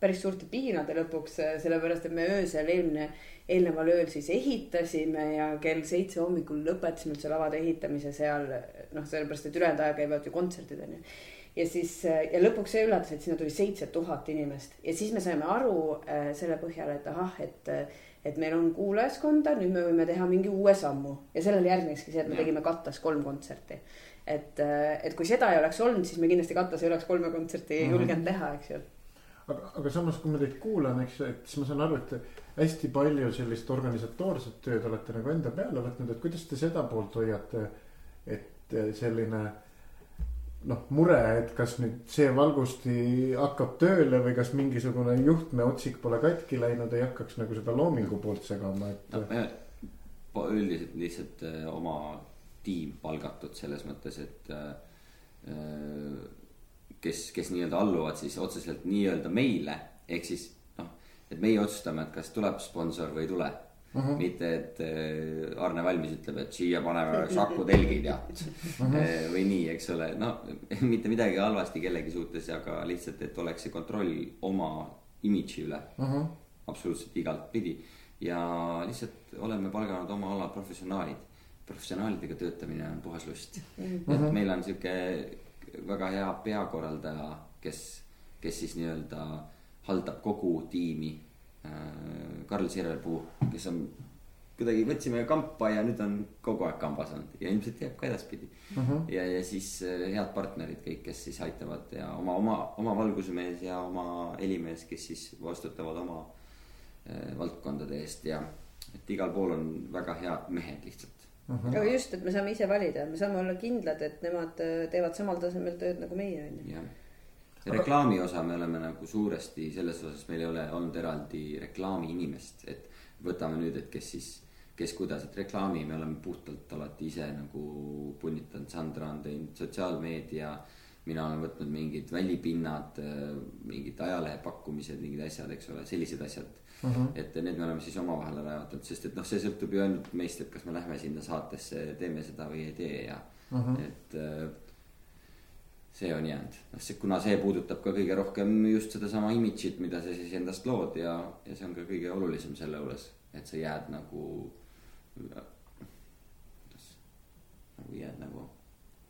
S4: päris suurte piinade lõpuks, äh, sellepärast et me öösel eelmine, eelneval ööl siis ehitasime ja kell seitse hommikul lõpetasime üldse lavade ehitamise seal. noh, sellepärast, et ülejäänud aja käivad ju kontserdid on ju. ja siis ja lõpuks see üllatas, et sinna tuli seitse tuhat inimest ja siis me saime aru äh, selle põhjal, et ahah, et et meil on kuulajaskonda, nüüd me võime teha mingi uue sammu ja sellele järgneski see, et me ja. tegime kattas kolm kontserti et, äh, et kui seda ei oleks olnud, siis me kindlasti Katas ei oleks kolme kontserti mm -hmm. julgenud teha, eks ju.
S3: aga, aga samas, kui ma teid kuulan, eks ju, et siis ma saan aru, et hästi palju sellist organisatoorset tööd olete nagu enda peale võtnud, et kuidas te seda poolt hoiate. et selline noh, mure, et kas nüüd see valgusti hakkab tööle või kas mingisugune juhtmeotsik pole katki läinud, ei hakkaks nagu seda loomingu poolt segama, et
S2: no,. üldiselt lihtsalt äh, oma tiim palgatud selles mõttes, et äh, kes, kes nii-öelda alluvad siis otseselt nii-öelda meile, ehk siis noh, et meie otsustame, et kas tuleb sponsor või ei tule Uh mhm. -huh. mitte, et äh, Arne Valmis ütleb, et siia paneme Saku telgid ja uh mhm. äh, -huh. või nii, eks ole, no mitte midagi halvasti kellegi suhtes, aga lihtsalt, et oleks see kontroll oma imidži üle uh. Mhm. -huh. absoluutselt igalt pidi ja lihtsalt oleme palganud oma ala professionaalid professionaalidega töötamine on puhas lust mm. -hmm. et meil on sihuke väga hea peakorraldaja, kes, kes siis nii-öelda haldab kogu tiimi. Äh, Karl Sirelpuu, kes on kuidagi võtsime kampa ja nüüd on kogu aeg kambas olnud ja ilmselt jääb ka edaspidi uh. -huh. ja, ja siis äh, head partnerid kõik, kes siis aitavad ja oma, oma, oma valgusmees ja oma helimees, kes siis vastutavad oma äh, valdkondade eest ja et igal pool on väga head mehed lihtsalt.
S4: Aga just, et me saame ise valida, me saame olla kindlad, et nemad äh, teevad samal tasemel tööd nagu meie on ju.
S2: ja reklaami osa me oleme nagu suuresti selles osas, meil ei ole olnud eraldi reklaamiinimest, et võtame nüüd, et kes siis, kes kuidas, et reklaami me oleme puhtalt alati ise nagu punnitanud, Sandra on teinud sotsiaalmeedia mina olen võtnud mingid välipinnad, äh, mingid ajalehe pakkumised, mingid asjad, eks ole, sellised asjad Mhm. -huh. et need me oleme siis omavahel ära jaotanud, sest et noh, see sõltub ju ainult meist, et kas me lähme sinna saatesse, teeme seda või ei tee ja mhm. -huh. et äh, see on jäänud, noh, see, kuna see puudutab ka kõige rohkem just sedasama imidžit, mida sa siis endast lood ja, ja see on ka kõige olulisem selle juures, et sa jääd nagu. kuidas, nagu jääd nagu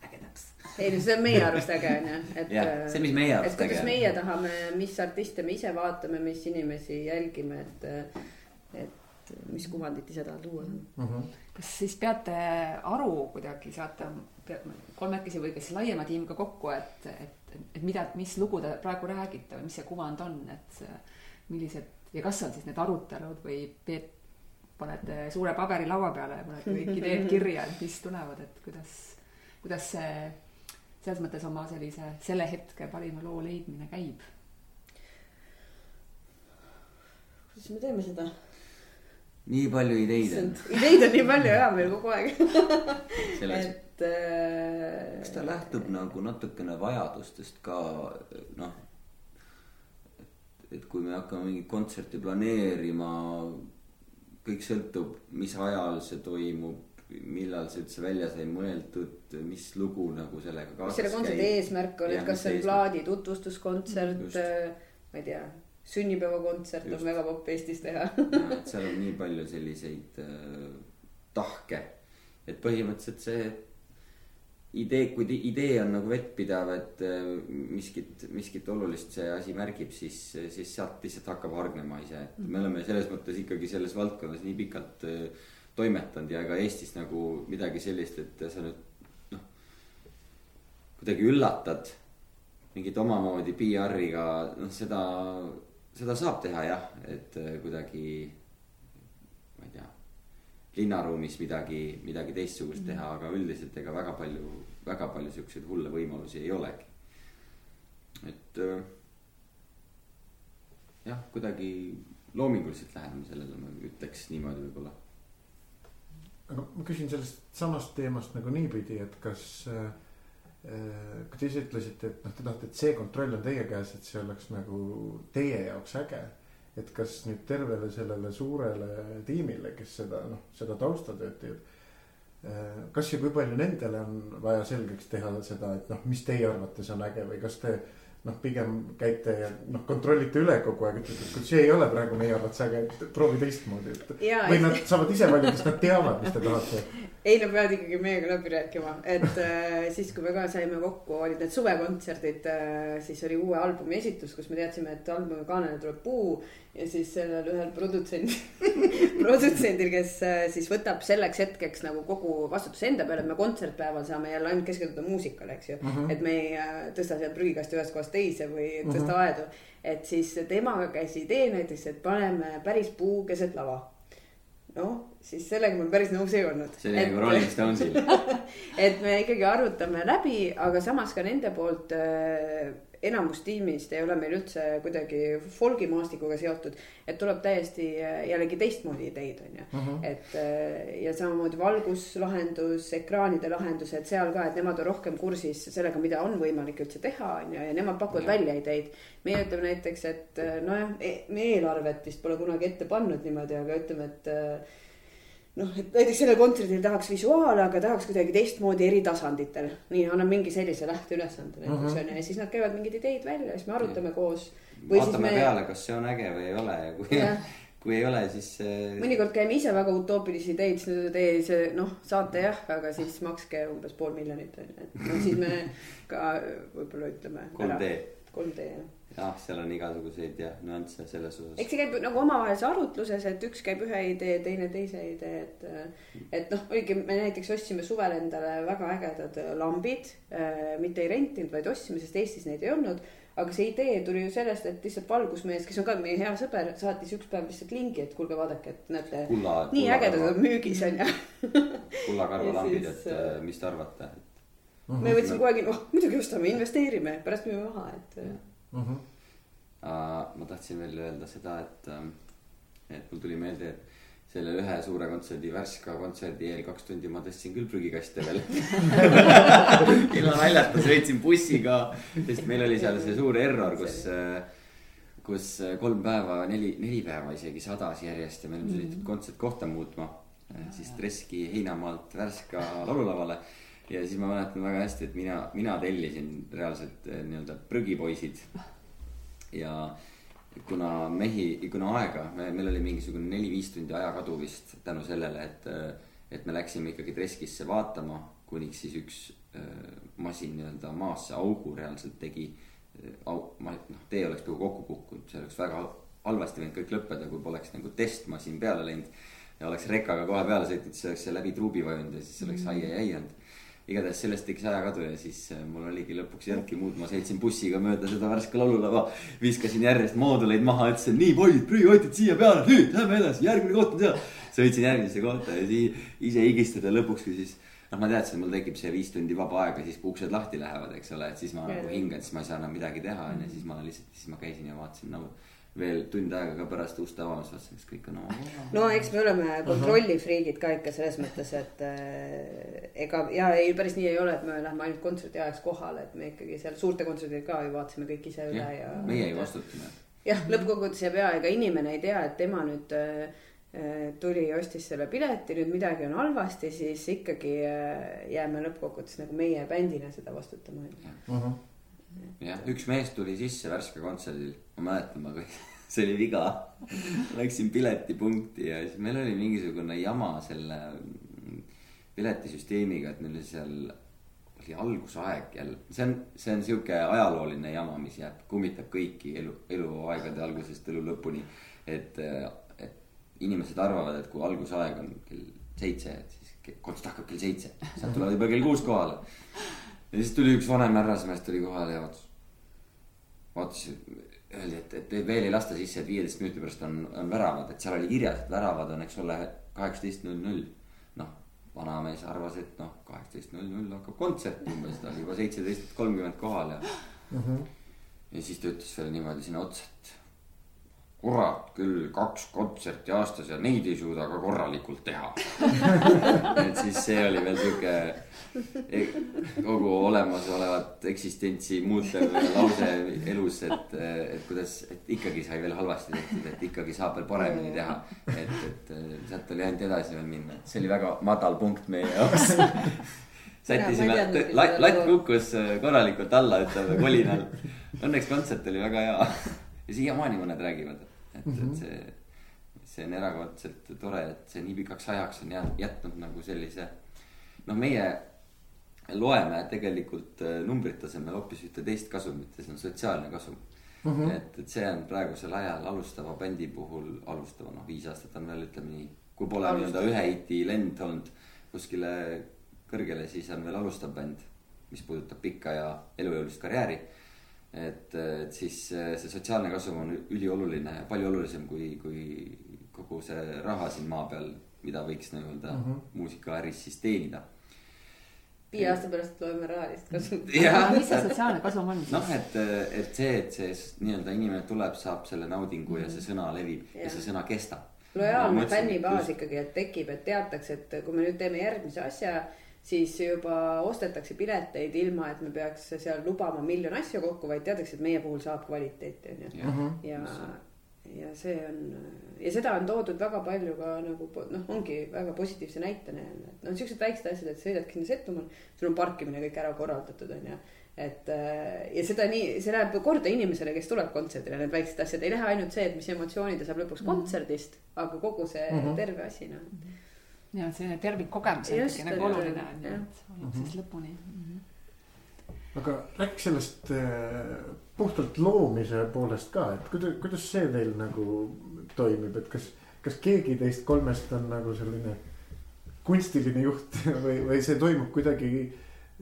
S2: ägedaks
S4: ei no see on meie arust äge on ju, et.
S2: see, mis meie arust
S4: äge on. kuidas meie tahame, mis artiste me ise vaatame, mis inimesi jälgime, et, et mis kuvandit ise tahad luua mm.
S1: -hmm. kas siis peate aru kuidagi, saate kolmekesi või kas laiema tiimiga kokku, et, et, et mida, mis lugu te praegu räägite või mis see kuvand on, et millised ja kas on siis need arutelud või peet, panete suure paberi laua peale ja panete kõik ideed kirja, et mis tulevad, et kuidas, kuidas see selles mõttes oma sellise selle hetke parima loo leidmine käib.
S4: kuidas me teeme seda?
S2: nii palju ideid on.
S4: ideid on nii palju ja meil kogu aeg et
S2: äh.... kas ta lähtub nagu natukene vajadustest ka noh. et kui me hakkame mingit kontserti planeerima, kõik sõltub, mis ajal see toimub millal see üldse välja sai mõeldud, mis lugu nagu sellega
S4: kaasas käib. mis selle kontserdi eesmärk on, et kas see on plaadi tutvustuskontsert, ma ei tea, sünnipäevakontsert on väga popp Eestis teha.
S2: Et seal on nii palju selliseid äh, tahke, et põhimõtteliselt see idee, kui idee on nagu vettpidav, et äh, miskit, miskit olulist see asi märgib, siis, siis sealt lihtsalt hakkab hargnema ise, et me oleme selles mõttes ikkagi selles valdkonnas nii pikalt äh, toimetanud ja ega Eestis nagu midagi sellist, et sa nüüd noh. kuidagi üllatad mingit omamoodi PR-iga, noh seda, seda saab teha jah, et äh, kuidagi. ma ei tea, linnaruumis midagi, midagi teistsugust teha, aga üldiselt ega väga palju, väga palju siukseid hulle võimalusi ei olegi. et äh, jah, kuidagi loominguliselt läheneme sellele, ma ütleks niimoodi võib-olla.
S3: Aga ma küsin sellest samast teemast nagu niipidi, et kas äh, kui te ise ütlesite, et noh, te tahate, et see kontroll on teie käes, et see oleks nagu teie jaoks äge. et kas nüüd tervele sellele suurele tiimile, kes seda noh, seda taustatööd teeb. äh, kas ja kui palju nendele on vaja selgeks teha seda, et noh, mis teie arvates on äge või kas te noh, pigem käite ja noh, kontrollite üle kogu aeg, ütlete, et kui see ei ole praegu meie arvates äge, et proovi teistmoodi, et. või nad saavad ise valida, sest nad teavad, mis te tahate.
S4: ei, nad peavad ikkagi meiega läbi rääkima, et äh, siis, kui me ka saime kokku, olid need suvekontserdid äh,, siis oli uue albumi esitus, kus me teadsime, et albumi kaanele tuleb puu ja siis sellel ühel produtsendil produtsendil, kes äh, siis võtab selleks hetkeks nagu kogu vastutuse enda peale, et me kontsertpäeval saame jälle ainult keskenduda muusikale, eks ju mm. -hmm. et me ei äh, tõsta sealt prügikasti ühest kohast teise või tõsta mm -hmm. aedu. et siis temaga käis idee näiteks, et paneme päris puu keset lava. noh, siis sellega ma päris nõus ei olnud.
S2: see oli nagu Rolling Stonesil
S4: et me ikkagi arutame läbi, aga samas ka nende poolt äh, enamus tiimist ei ole meil üldse kuidagi folgimaastikuga seotud. et tuleb täiesti äh, jällegi teistmoodi ideid, on ju. Mhm. et äh, ja samamoodi valguslahendus, ekraanide lahendused seal ka, et nemad on rohkem kursis sellega, mida on võimalik üldse teha, on ju, ja nemad pakuvad ja. välja ideid. meie ütleme näiteks, et äh, nojah, e-, me eelarvet vist pole kunagi ette pannud niimoodi, aga ütleme, et noh, et näiteks sellel kontserdil tahaks visuaale, aga tahaks kuidagi teistmoodi eri tasanditel. nii, annab mingi sellise lähteülesande näiteks mm -hmm. on ju ja siis nad käivad mingeid ideid välja ja siis me arutame ja. koos.
S2: vaatame me... peale, kas see on äge või ei ole ja kui, kui ei ole, siis.
S4: mõnikord käime ise väga utoopilisi ideid, siis nad ütlevad ei, see noh, saate jah, aga siis makske umbes pool miljonit on ju, et noh, siis me ka võib-olla ütleme.
S2: 3D.
S4: 3D jah
S2: jah, seal on igasuguseid jah nüansse selles osas.
S4: eks see käib nagu omavahelises arutluses, et üks käib ühe idee, teine teise idee, et. et noh, oligi, me näiteks ostsime suvel endale väga ägedad lambid äh,. mitte ei rentinud, vaid ostsime, sest Eestis neid ei olnud. aga see idee tuli ju sellest, et lihtsalt valgusmees, kes on ka meie hea sõber, saatis üks päev lihtsalt lingi, et kuulge, vaadake, et näete. nii ägedad on müügis on ju.
S2: kullakarvalambid, et äh, mis te arvate?
S4: me võtsime kogu aeg, noh muidugi ostame, investeerime, pärast müüme maha, et
S2: mm. -hmm. Uh, ma tahtsin veel öelda seda, et, ähm, et mul tuli meelde, et selle ühe suure kontserdi, Värska kontserdi eel kaks tundi ma tõstsin küll prügikaste veel ilma naljata sõitsin bussiga, sest meil oli seal see suur error, kus kus kolm päeva, neli, neli päeva isegi sadas järjest ja me olime sunnitud -hmm. kontsertkohta muutma. siis Treski heinamaalt Värska laululavale ja siis ma mäletan väga hästi, et mina, mina tellisin reaalselt eh, nii-öelda prügipoisid. ja kuna mehi, kuna aega, meil oli mingisugune neli-viis tundi ajakadu vist tänu sellele, et, eh, et me läksime ikkagi Treskisse vaatama, kuniks siis üks äh, masin nii-öelda maasse augu reaalselt tegi au-, ma, noh, tee oleks peaaegu kokku kukkunud, see oleks väga halvasti võinud kõik lõppeda, kui poleks nagu testmasin peale läinud. ja oleks rekaga kohe peale sõitnud, siis oleks see läbi truubi vajunud ja siis oleks ai-ai-ai olnud igatahes sellest tekkis ajakadu ja siis äh, mul oligi lõpuks ei olnudki muud, ma sõitsin bussiga mööda seda Värska laululava. viskasin järjest mooduleid maha, ütlesin nii poisid, prügikotid siia peale, nüüd lähme edasi, järgmine koht on seal. sõitsin järgmisse kohta ja siis ise higistada lõpuks, kui siis noh, ma teadsin, et mul tekib see viis tundi vaba aega, siis kui uksed lahti lähevad, eks ole, et siis ma nagu hingan, siis ma ei saa enam midagi teha, onju, siis ma lihtsalt, siis ma käisin ja vaatasin nagu no, veel tund aega ka pärast uste avamist vaatasin, kas kõik on oma.
S4: no eks me oleme kontrollifriigid ka ikka selles mõttes, et äh, ega ja ei, päris nii ei ole, et me lähme ainult kontserdi ajaks kohale, et me ikkagi seal suurte kontsertidega ka ju vaatasime kõik ise üle ja, ja.
S2: meie ei vastuta.
S4: jah, lõppkokkuvõttes jääb ja ega inimene ei tea, et tema nüüd äh, äh tuli ja ostis selle pileti, nüüd midagi on halvasti, siis ikkagi äh, jääme lõppkokkuvõttes nagu meie bändina seda vastutama
S2: jah, üks mees tuli sisse Värska kontserdil, ma mäletan, ma kõik, see oli viga. Läksin piletipunkti ja siis meil oli mingisugune jama selle piletisüsteemiga, et meil oli seal, oli algusaeg jälle, see on, see on sihuke ajalooline jama, mis jääb, kummitab kõiki elu, eluaegade algusest elu lõpuni. et, et inimesed arvavad, et kui algusaeg on kell seitse, et siis kontsert hakkab kell seitse, sealt tulevad juba kell kuus kohale ja siis tuli üks vanem härrasmees tuli kohale ja vaatas, vaatas, öeldi, et, et veel ei lasta sisse, et viieteist minuti pärast on, on väravad, et seal oli kirjas, et väravad on, eks ole, kaheksateist null null. noh, vanamees arvas, et noh, kaheksateist null null hakkab kontsert umbes, ta oli juba seitseteist kolmkümmend kohal ja mm. -hmm. ja siis ta ütles veel niimoodi sinna otsa, et kurat küll, kaks kontserti aastas ja neid ei suuda ka korralikult teha. Et siis see oli veel sihuke e, kogu olemasolevat eksistentsi muutev lause elus, et, et kuidas, et ikkagi sai veel halvasti tehtud, et ikkagi saab veel paremini teha. et, et sealt oli ainult edasi veel minna, see oli väga madal punkt meie jaoks. Sättisime, latt, latt kukkus korralikult alla, ütleme kolinal. Õnneks kontsert oli väga hea. Ja siiamaani mõned räägivad et mm, -hmm. et see, see on erakordselt tore, et see nii pikaks ajaks on jäänud, jätnud nagu sellise. noh, meie loeme tegelikult äh, numbrite asemel hoopis ühte teist kasumit ja see on sotsiaalne kasum mm. -hmm. et, et see on praegusel ajal alustava bändi puhul, alustava noh, viis aastat on veel, ütleme nii. kui pole nii-öelda ühe hiti lend olnud kuskile kõrgele, siis on veel alustav bänd, mis puudutab pikka ja elujõulist karjääri et, et siis see sotsiaalne kasum on ülioluline ja palju olulisem kui, kui kogu see raha siin maa peal, mida võiks nii-öelda mm -hmm. muusikaäris siis teenida.
S4: viie aasta pärast loeme rahalist kasumit.
S1: mis see sotsiaalne kasum on siis?
S2: noh, et, et see, et see nii-öelda inimene tuleb, saab selle naudingu mm -hmm. ja see sõna levib ja, ja see sõna kestab.
S4: lojaalne fännibaas ikkagi, et tekib, et teatakse, et kui me nüüd teeme järgmise asja siis juba ostetakse pileteid ilma, et me peaks seal lubama miljon asju kokku, vaid teatakse, et meie puhul saab kvaliteeti on ju. ja, ja see on ja seda on toodud väga palju ka nagu noh, ongi väga positiivse näitena jälle, et noh, siuksed väiksed asjad, et sõidad sinna Setomaal, sul on parkimine kõik ära korraldatud, on ju et ja seda nii, see läheb korda inimesele, kes tuleb kontserdile, need väiksed asjad, ei lähe ainult see, et mis emotsiooni ta saab lõpuks mhm. kontserdist, aga kogu see mm -hmm. terve asi noh mm -hmm
S1: ja selline tervikkogemus on ikkagi nagu oluline on ju, et olla siis lõpuni mm. -hmm.
S3: aga rääkige sellest äh, puhtalt loomise poolest ka, et kuidas, kuidas see teil nagu toimib, et kas, kas keegi teist kolmest on nagu selline kunstiline juht või, või see toimub kuidagi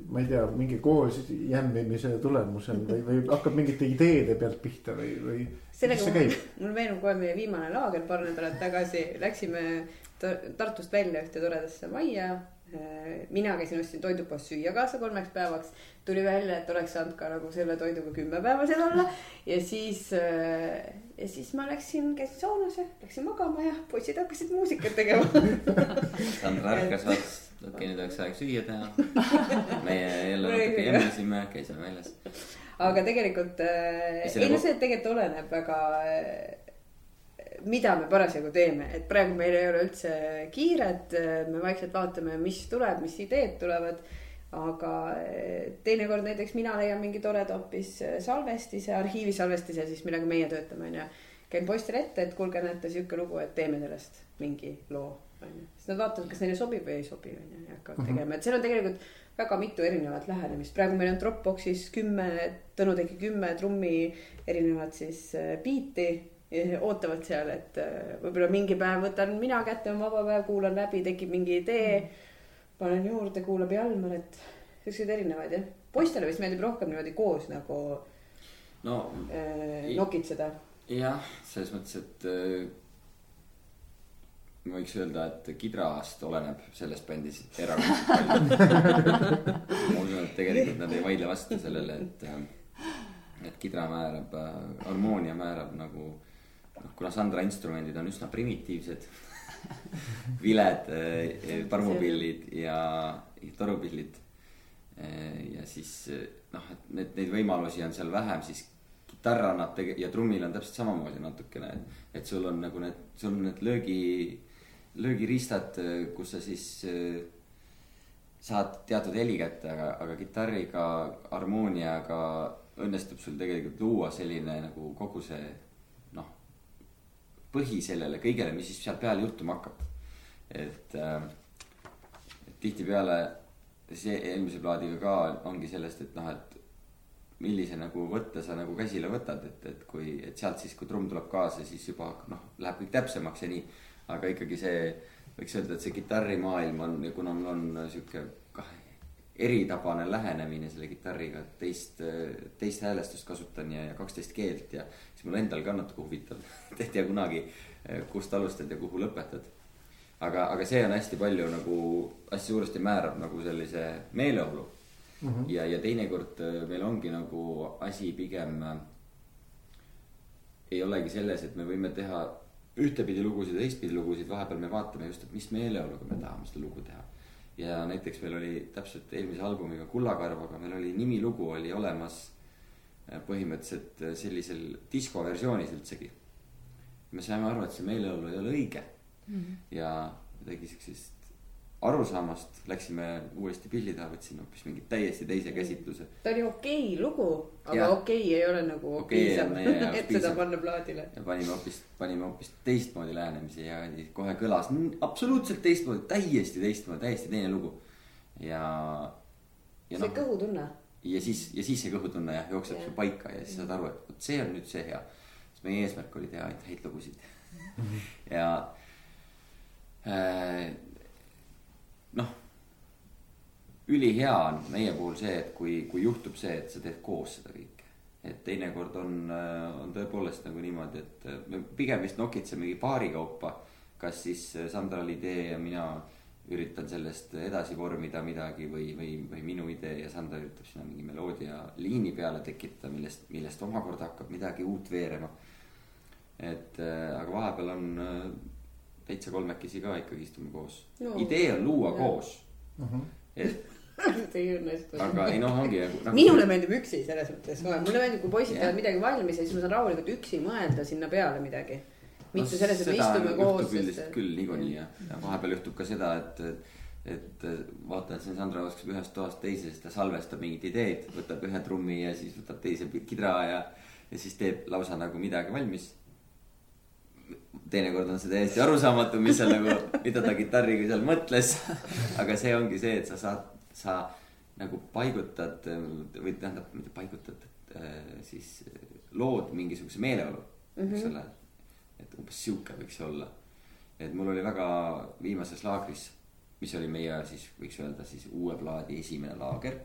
S3: ma ei tea, mingi koos jämmimise tulemusel või, või hakkab mingite ideede pealt pihta või, või.
S4: sellega mul, mul meenub kohe meie viimane laager paar nädalat tagasi, läksime Tartust välja ühte toredasse majja. mina käisin, ostsin toidupoest süüa kaasa kolmeks päevaks. tuli välja, et oleks saanud ka nagu selle toiduga kümme päeva seal olla. ja siis, ja siis ma läksin, käisin saunas ja läksin magama ja poisid hakkasid muusikat tegema
S2: Sandra ärkas vaatas, okei okay, nüüd oleks aeg süüa teha. meie jälle natuke jemmisime, käisime väljas.
S4: aga tegelikult, ei no see tegelikult oleneb väga mida me parasjagu teeme, et praegu meil ei ole üldse kiiret, me vaikselt vaatame, mis tuleb, mis ideed tulevad. aga eh, teinekord näiteks mina leian mingi toreda hoopis eh, salvestise, arhiivisalvestise siis, millega meie töötame, onju. käin poistele ette, et kuulge, näete sihuke lugu, et teeme sellest mingi loo, onju. siis nad vaatavad, kas neile sobib või ei sobi, onju, ja hakkavad mm -hmm. tegema, et seal on tegelikult väga mitu erinevat lähenemist, praegu meil on Dropboxis kümme, Tõnu tegi kümme trummi erinevat siis eh, biiti ootavad seal, et äh, võib-olla mingi päev võtan mina kätte, on vaba päev, kuulan läbi, tekib mingi idee. panen juurde, kuulab Jalmar, et siukseid erinevaid jah. poistele vist meeldib rohkem niimoodi koos nagu
S2: no,
S4: äh, nokitseda.
S2: jah, selles mõttes, et äh, ma võiks öelda, et kidrast oleneb selles bändis erakordselt palju ma usun, et tegelikult nad ei vaidle vastu sellele, et, äh, et kidra määrab äh,, harmoonia määrab nagu noh, kuna Sandra instrumendid on üsna primitiivsed viled, eh, parmupillid ja, ja torupillid. Eh, ja siis eh, noh, et need, neid võimalusi on seal vähem, siis kitarr annab tege- ja trummil on täpselt samamoodi natukene, et, et sul on nagu need, sul on need löögi, löögiriistad, kus sa siis saad teatud heli kätte, aga, aga kitarriga, harmooniaga õnnestub sul tegelikult luua selline nagu kogu see põhi sellele kõigele, mis siis seal peal juhtuma hakkab. et äh, tihtipeale see eelmise plaadiga ka ongi sellest, et noh, et millise nagu võtte sa nagu käsile võtad, et, et kui, et sealt siis, kui trumm tuleb kaasa, siis juba noh, läheb kõik täpsemaks ja nii. aga ikkagi see, võiks öelda, et see kitarrimaailm on kuna mul on sihuke kah eritabane lähenemine selle kitarriga, et teist, teist häälestust kasutan ja, ja kaksteist keelt ja siis mul endal ka natuke huvitav et ei tea kunagi, kust alustad ja kuhu lõpetad. aga, aga see on hästi palju nagu, hästi suuresti määrab nagu sellise meeleolu mm. -hmm. ja, ja teinekord äh, meil ongi nagu asi pigem äh, ei olegi selles, et me võime teha ühtepidi lugusid ja teistpidi lugusid, vahepeal me vaatame just, et mis meeleoluga me tahame seda lugu teha. ja näiteks meil oli täpselt eelmise albumiga Kullakarvaga, meil oli nimilugu oli olemas põhimõtteliselt äh, sellisel diskoversioonis üldsegi. me saime aru, et see meeleolu ei ole õige mm. -hmm. ja kuidagi siuksest arusaamast läksime uuesti pilli taha, võtsime hoopis mingi täiesti teise käsitluse.
S4: ta oli okei lugu, aga
S2: Jah.
S4: okei ei ole nagu
S2: Okei
S4: piisav et seda
S2: piisav.
S4: panna plaadile.
S2: ja panime hoopis, panime hoopis teistmoodi lähenemise ja kohe kõlas absoluutselt teistmoodi, täiesti teistmoodi, täiesti teine lugu. ja, ja
S4: see
S2: noh,
S4: kõhutunne.
S2: Ja siis, ja siis see kõhutunne jah jookseb
S4: Jah.
S2: sul paika ja siis saad aru, et vot see on nüüd see hea. sest meie eesmärk oli teha ainult häid lugusid ja äh, noh, ülihea on meie puhul see, et kui, kui juhtub see, et sa teed koos seda kõike. et teinekord on, on tõepoolest nagu niimoodi, et äh, me pigem vist nokitsemegi paari kaupa. kas siis äh, Sandra oli idee ja mina üritan sellest edasi vormida midagi või, või, või minu idee ja Sandra üritab sinna mingi meloodia liini peale tekitada, millest, millest omakorda hakkab midagi uut veerema. et äh, aga vahepeal on äh, täitsa kolmekesi ka ikkagi istume koos
S4: No.
S2: idee on luua
S4: Jah.
S2: koos. et
S4: see ei õnnestu.
S2: aga ei noh, ongi nagu, nagu.
S4: minule meeldib üksi selles mõttes kohe, mulle meeldib, kui poisid teevad midagi valmis ja siis ma saan rahulikult üksi mõelda sinna peale midagi. Mitte selles, et me istume koos.
S2: üldiselt küll niikuinii ja, ja vahepeal juhtub ka seda, et, et vaatan, et siin Sandra oskab ühest toast teise, siis ta salvestab mingit ideed, võtab ühe trummi ja siis võtab teise kidra ja, ja siis teeb lausa nagu midagi valmis. teinekord on see täiesti arusaamatu, mis seal nagu, mida ta kitarriga seal mõtles. aga see ongi see, et sa saad, sa nagu paigutad või tähendab, mitte paigutad, siis lood mingisuguse meeleolu, eks ole. Et umbes sihuke võiks see olla. et mul oli väga viimases laagris, mis oli meie siis võiks öelda siis uue plaadi esimene laager.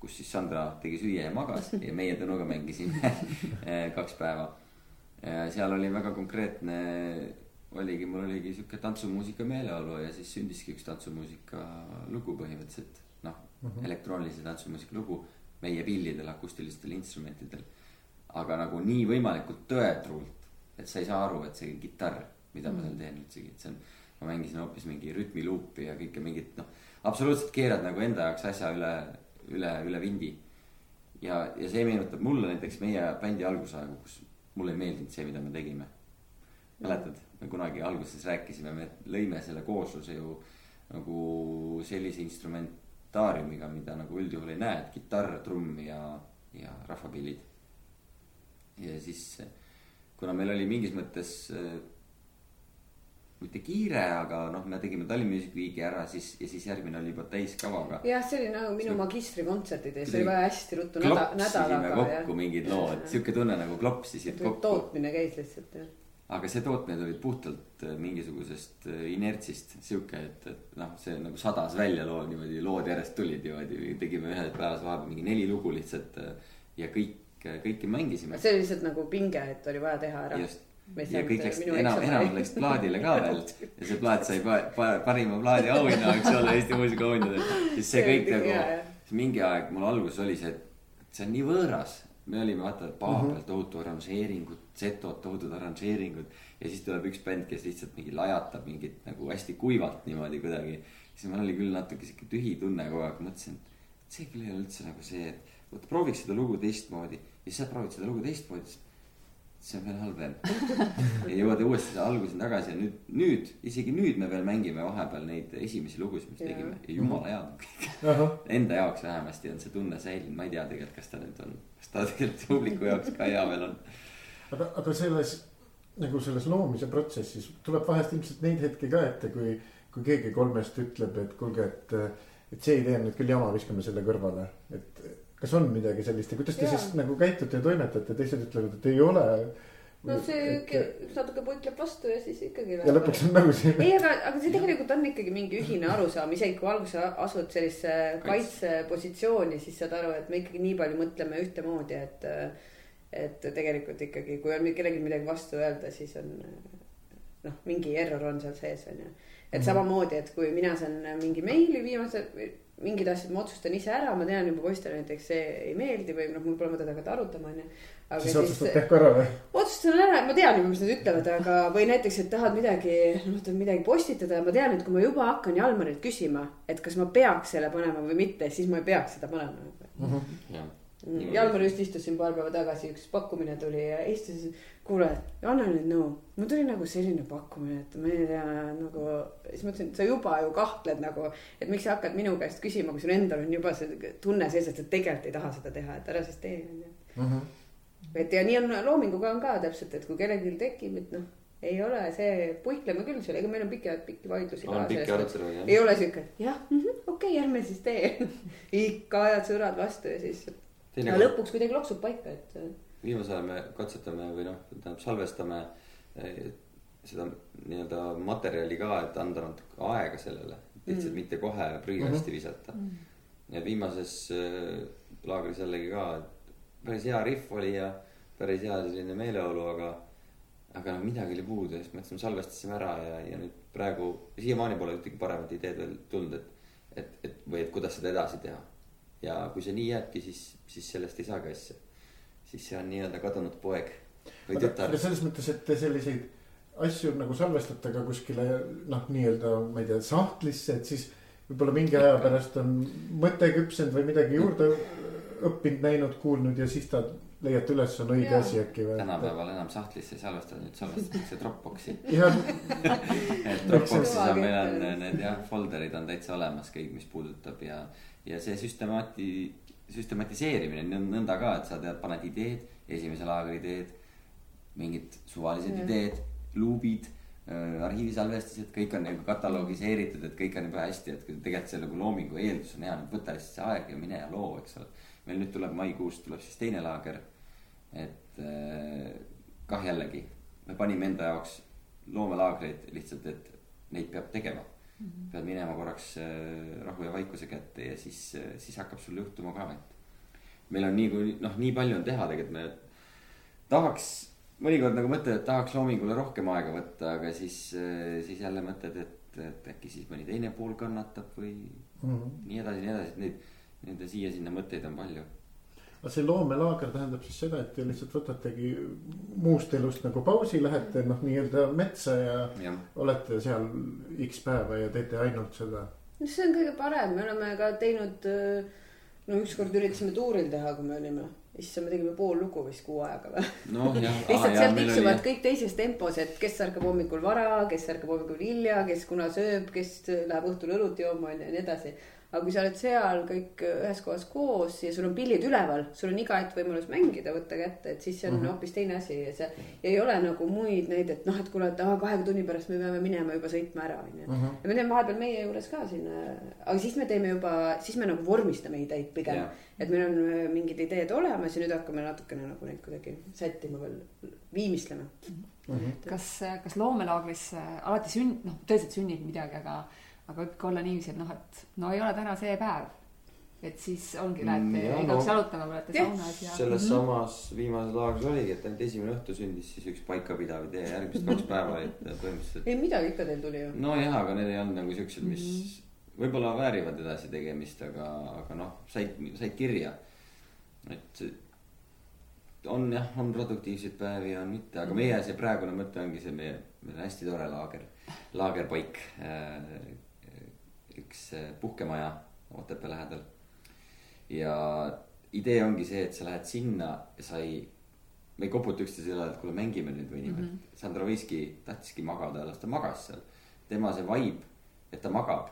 S2: kus siis Sandra tegi süüa ja magas ja meie Tõnuga mängisime eh, kaks päeva. seal oli väga konkreetne, oligi, mul oligi sihuke tantsumuusika meeleolu ja siis sündiski üks tantsumuusika lugu põhimõtteliselt. noh mm -hmm. elektroonilise tantsumuusika lugu meie pillidel, akustilistel instrumentidel. aga nagu nii võimalikult tõetruult, et sa ei saa aru, et see kitarr, mida ma seal teen üldsegi, et see on. ma mängisin hoopis mingi rütmiluupi ja kõike mingit noh, absoluutselt keerad nagu enda jaoks asja üle, üle, üle vindi. ja, ja see meenutab mulle näiteks meie bändi algusaegu, kus mulle ei meeldinud see, mida me tegime. mäletad, me kunagi alguses rääkisime, me lõime selle koosluse ju nagu sellise instrumentaariumiga, mida nagu üldjuhul ei näe, et kitarr, trumm ja, ja rahvapillid. ja siis, kuna meil oli mingis mõttes äh, mitte kiire, aga noh, me tegime Tallinn Music Weeki ära, siis ja siis järgmine oli juba täiskavaga.
S4: jah, see oli nagu minu ja
S2: Kuidagi
S4: oli vaja hästi ruttu näda-,
S2: klopsisime
S4: nädalaga.
S2: kokku mingid lood, sihuke tunne nagu klopsisid kokku.
S4: tootmine käis lihtsalt jah.
S2: aga see tootmine tuli puhtalt äh, mingisugusest äh, inertsist, sihuke, et, et noh, see nagu sadas välja loo niimoodi, lood järjest tulid niimoodi, tegime ühes päevas vahepeal mingi neli lugu lihtsalt ja kõik, kõiki mängisime.
S4: see oli lihtsalt nagu pinge, et oli vaja teha ära.
S2: just, ja kõik läks, enam, enam läks plaadile ka veel ja see plaat sai pa, pa, parima plaadi auhinna, eks ole, Eesti muusikaauhindadel. siis see kõik nagu
S4: jah.,
S2: mingi aeg mul alguses oli see, et see on nii võõras. me olime vaata paa
S4: Mhm.
S2: peal tohutu arranžeeringud, Z-d tohutud arranžeeringud ja siis tuleb üks bänd, kes lihtsalt mingi lajatab mingit nagu hästi kuivalt niimoodi kuidagi. siis mul oli küll natuke sihuke tühi tunne kogu aeg, mõtlesin, et see küll ei ole üldse nagu see, et vot prooviks seda lugu teistmoodi ja siis sa proovid seda lugu teistmoodi, siis see on veel halvem. ja jõuad uuesti alguseni tagasi ja nüüd, nüüd, isegi nüüd me veel mängime vahepeal neid esimesi lugusid, mis
S4: Jaa.
S2: tegime ja jumala head on kõik. Enda jaoks vähemasti on see tunne säilinud, ma ei tea tegelikult, kas ta nüüd on, kas ta tegelikult publiku jaoks ka hea veel on.
S3: aga, aga selles nagu selles loomise protsessis tuleb vahest ilmselt neid hetki ka ette, kui, kui keegi kolmest ütleb, et kuulge, et, et see idee on nüüd küll jama, viskame selle kõrvale, et kas on midagi sellist ja kuidas te
S4: Jaa.
S3: siis nagu käitute ja toimetate, teised ütlevad, et ei ole.
S4: no see üks natuke puikleb vastu ja siis ikkagi.
S3: ja lõpuks on nagu see.
S4: ei, aga, aga see tegelikult on ikkagi mingi ühine arusaam, isegi kui alguses asud sellisesse kaitsepositsiooni, siis saad aru, et me ikkagi nii palju mõtleme ühtemoodi, et. et tegelikult ikkagi, kui on kellelgi midagi vastu öelda, siis on noh, mingi error on seal sees on ju. et samamoodi, et kui mina saan mingi meili viimase, mingid asjad ma otsustan ise ära, ma tean juba poistele näiteks see ei meeldi või noh, mul pole mõtet hakata arutama on ju.
S3: siis otsustad tehku ära või?
S4: otsustan ära, ma tean juba, mis nad ütlevad, aga, või näiteks, et tahad midagi, noh, tahad midagi postitada ja ma tean, et kui ma juba hakkan Jalmarilt küsima, et kas ma peaks selle panema või mitte, siis ma ei peaks seda panema.
S2: jah.
S4: Jalmar just istus siin paar päeva tagasi, üks pakkumine tuli ja istus, kuule, anna nüüd nõu. mul tuli nagu selline pakkumine, et ma ei tea nagu, siis mõtlesin, et sa juba ju kahtled nagu, et miks sa hakkad minu käest küsima, kui sul endal on juba see tunne sees, et sa tegelikult ei taha seda teha, et ära siis tee, onju et ja nii on loominguga on ka täpselt, et kui kellelgi tekib, et noh, ei ole see, puikleme küll seal, ega meil on pikki, pikki vaidlusi
S2: pikk arutelu jah.
S4: ei ole siuke, et jah mm -hmm,, okei okay,, ärme siis tee. ikka ajad sõrad vastu ja siis,
S2: teine
S4: lõpuks kuidagi loksub paika, et
S2: viimasel ajal me katsetame või noh, tähendab salvestame eh, seda nii-öelda materjali ka, et anda natuke aega sellele. lihtsalt
S4: Mm.
S2: mitte kohe prügikasti visata. ja viimases äh, laagris jällegi ka, et päris hea rihv oli ja päris hea selline meeleolu, aga. aga noh, midagi oli puudu ja siis mõtlesime, salvestasime ära ja, ja nüüd praegu siiamaani pole ühtegi paremat ideed veel tulnud, et. et, et või et kuidas seda edasi teha. ja kui see nii jääbki, siis, siis sellest ei saagi asja. Siis see on nii-öelda kadunud poeg või tütar
S3: selles mõttes, et te selliseid asju nagu salvestate ka kuskile noh, nii-öelda ma ei tea, sahtlisse, et siis võib-olla mingi aja pärast on mõte küpsenud või midagi juurde õppinud, näinud, kuulnud ja siis ta leiate üles, on õige asi äkki või?
S2: tänapäeval enam sahtlisse ei salvesta, nüüd salvestatakse Dropboxi. et Dropboxis on, meil on need jah, folder'id on täitsa olemas kõik, mis puudutab ja, ja see süstemaati, süstematiseerimine on nõnda ka, et sa tead, paned ideed, esimese laagri ideed, mingid suvalised
S4: Jah.
S2: ideed, luubid äh, arhiivisalvestised, kõik on nagu katalogiseeritud, et kõik on juba hästi, et tegelikult see nagu loomingu eeldus on hea, võta lihtsalt see aeg ja mine ja loo, eks ole. meil nüüd tuleb maikuus tuleb siis teine laager. et äh, kah jällegi, me panime enda jaoks loomelaagreid lihtsalt, et neid peab tegema. Pead minema korraks äh, rahu ja vaikuse kätte ja siis, siis hakkab sul juhtuma ka, et. meil on nii kui noh, nii palju on teha tegelikult, me tahaks mõnikord nagu mõtled, et tahaks loomingule rohkem aega võtta, aga siis, siis jälle mõtled, et, et äkki siis mõni teine pool kannatab või nii edasi, nii edasi, et neid, nende siia-sinna mõtteid on palju.
S3: Aga see loomelaager tähendab siis seda, et te lihtsalt võtategi muust elust nagu pausi, lähete noh, nii-öelda metsa ja
S2: jah,
S3: olete seal X päeva ja teete ainult seda.
S4: no see on kõige parem, me oleme ka teinud. no ükskord üritasime tuuril teha, kui me olime, issand, me tegime pool lugu vist kuu ajaga või.
S2: noh
S4: lihtsalt seal tiksuvad kõik teises tempos, et kes ärkab hommikul vara, kes ärkab hommikul hilja, kes kuna sööb, kes läheb õhtul õlut jooma onju ja nii edasi. Aga kui sa oled seal kõik ühes kohas koos ja sul on pillid üleval, sul on iga hetk võimalus mängida, võtta kätte, et siis see on hoopis teine asi ja see. ja ei ole nagu muid neid, et noh, et kuule, et aa kahekümne tunni pärast me peame minema juba sõitma ära onju. ja me teeme vahepeal meie juures ka siin, aga siis me teeme juba, siis me nagu vormistame ideid pigem
S2: Jah.
S4: et meil on äh, mingid ideed olemas ja nüüd hakkame natukene nagu neid kuidagi sättima veel, viimistlema.
S1: kas, kas loomelaagris äh, alati sünd-, noh, tõeliselt sünnib midagi, aga, aga võib ka olla niiviisi, et noh, et no ei ole täna see päev. et siis ongi, lähete
S2: Mm, jaa,
S1: igaks
S2: no.
S1: jalutama, olete saunas ja.
S2: selles samas viimases laagris oligi, et ainult esimene õhtu sündis siis üks paikapidav idee, järgmised kaks päeva olid põhimõtteliselt.
S4: ei midagi ikka teil tuli ju.
S2: nojah, aga need ei olnud nagu siuksed, mis võib-olla väärivad edasi tegemist, aga, aga noh, said, said kirja. et on jah, on produktiivseid päevi ja on mitte, aga meie see praegune mõte ongi see meie, meil on hästi tore laager, laagerpaik. Üks äh, puhkemaja Otepää lähedal. ja idee ongi see, et sa lähed sinna ja sa ei, me ei koputa üksteise õlale, et kuule, mängime nüüd või niimoodi mm. -hmm. Sandra Võiski tahtiski magada ja las ta magas seal. tema see vibe, et ta magab,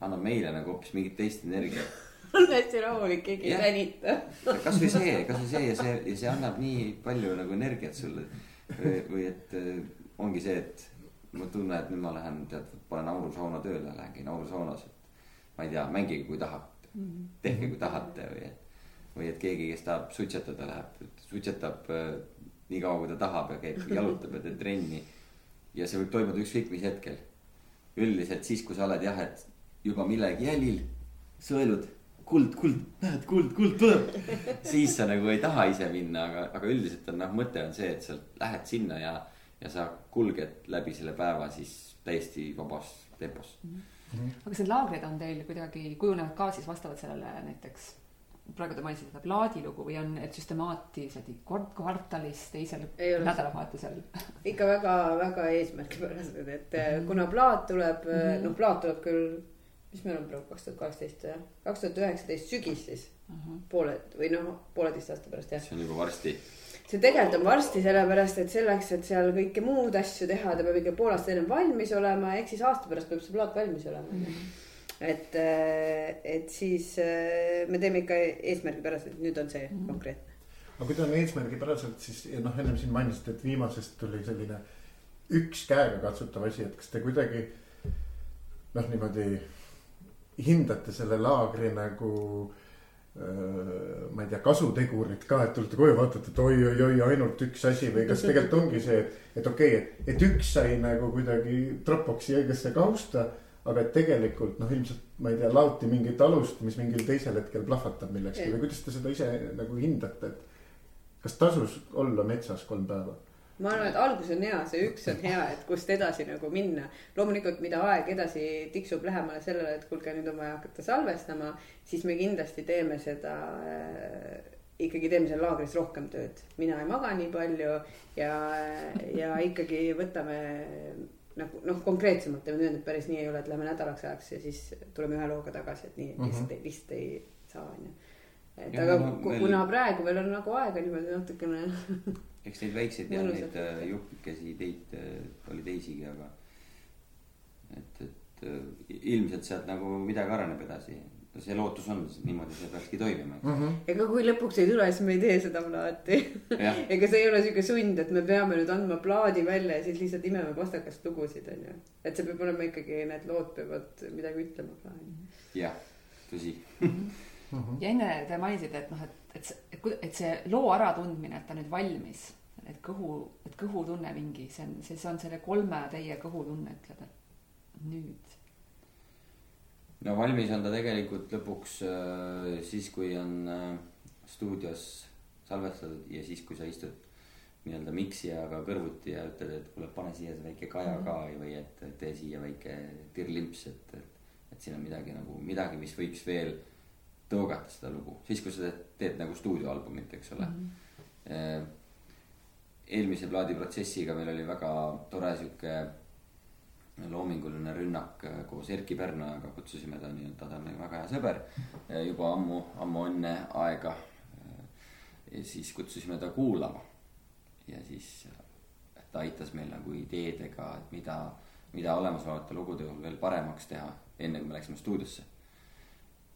S2: annab meile nagu hoopis mingit teist energiat.
S4: on hästi rahulik, keegi ei
S2: Jah.
S4: vänita.
S2: kasvõi see, kasvõi see ja see ja see annab nii palju nagu energiat sulle. või et äh, ongi see, et ma tunnen, et nüüd ma lähen, tead, panen aurusauna tööle, lähen käin aurusaunas, et. ma ei tea, mängige kui tahate, tehke kui tahate või et. või et keegi, kes tahab suitsetada, läheb, suitsetab äh, nii kaua, kui ta tahab ja käib, jalutab ja teeb trenni. ja see võib toimuda ükskõik mis hetkel. üldiselt siis, kui sa oled jah, et juba millegi jälil, sõelud, kuld, kuld, näed, kuld, kuld tuleb. siis sa nagu ei taha ise minna, aga, aga üldiselt on noh, mõte on see, et sa lähed sinna ja, ja sa kulged läbi selle päeva siis täiesti vabas tempos mm.
S1: -hmm. aga kas need laagrid on teil kuidagi kujunevad ka siis vastavalt sellele näiteks praegu te mainisite seda plaadilugu või on need süstemaatiliselt kord kvartalis teisel nädalavahetusel?
S4: ikka väga-väga eesmärgipärased, et mm -hmm. kuna plaat tuleb mm, -hmm. noh, plaat tuleb küll, mis meil on praegu kaks tuhat kaheksateist jah, kaks tuhat üheksateist sügis siis mm -hmm. pooled või noh, pooleteist aasta pärast jah.
S2: see on juba varsti
S4: see tegelikult on varsti, sellepärast et selleks, et seal kõike muud asju teha, ta peab ikka pool aastat ennem valmis olema, ehk siis aasta pärast peab see plaat valmis olema mm. -hmm et, äh, et siis äh, me teeme ikka eesmärgipäraselt, nüüd on see mm -hmm. konkreetne.
S3: aga kui ta on eesmärgipäraselt, siis noh, ennem siin mainisite, et viimasest tuli selline üks käega katsutav asi, et kas te kuidagi noh, niimoodi hindate selle laagri nagu äh, ma ei tea, kasutegurit ka, et tulete koju, vaatate, et oi-oi-oi, ainult üks asi või kas tegelikult ongi see, et, et okei okay,, et, et üks sai nagu kuidagi Dropboxi õigesse kausta aga et tegelikult noh, ilmselt ma ei tea, laoti mingit alust, mis mingil teisel hetkel plahvatab millekski või kuidas te seda ise nagu hindate, et kas tasus olla metsas kolm päeva?
S4: Ma arvan, et algus on hea, see üks on hea, et kust edasi nagu minna. loomulikult, mida aeg edasi tiksub lähemale sellele, et kuulge, nüüd on vaja hakata salvestama, siis me kindlasti teeme seda äh, ikkagi teeme seal laagris rohkem tööd. mina ei maga nii palju ja, ja ikkagi võtame nagu noh, konkreetsemalt teeme tööd, et päris nii ei ole, et lähme nädalaks ajaks ja siis tuleme ühe looga tagasi, et nii mm -hmm. lihtsalt ei, lihtsalt ei saa, onju. et ja, aga no, kuna praegu veel on nagu aega niimoodi natukene
S2: eks neid väikseid ja neid äh, jupikesi teid äh, oli teisigi, aga et, et äh, ilmselt sealt nagu midagi areneb edasi see lootus on, niimoodi see peakski toimima
S4: mm. -hmm. ega kui lõpuks ei tule, siis me ei tee seda plaati ega see ei ole sihuke sund, et me peame nüüd andma plaadi välja ja siis lihtsalt imeme pastakast lugusid, onju. et see peab olema ikkagi, need lood peavad midagi ütlema ka.
S2: jah, tõsi.
S1: -hmm. ja enne te mainisite, et noh, et, et see, et, et see loo äratundmine, et ta nüüd valmis, et kõhu, et kõhutunne mingi, see on, see, see on selle kolme täie kõhutunne, ütleb, et nüüd
S2: no valmis on ta tegelikult lõpuks äh, siis, kui on äh, stuudios salvestatud ja siis, kui sa istud nii-öelda miksijaga kõrvuti ja ütled, et kuule, pane siia see väike kaja ka mhm. või et tee siia väike tirlimps, et, et. et siin on midagi nagu midagi, mis võiks veel tõugata seda lugu, siis kui sa teed nagu stuudioalbumit, eks ole mm. -hmm. Eelmise plaadiprotsessiga meil oli väga tore sihuke loominguline rünnak äh, koos Erkki Pärnojaga, kutsusime ta nii-öelda, ta on meil väga hea sõber. Äh, juba ammu, ammu enne aega. Äh, ja siis kutsusime ta kuulama. ja siis ta aitas meil nagu ideedega, et mida, mida olemasolevate lugude puhul veel paremaks teha, enne kui me läksime stuudiosse.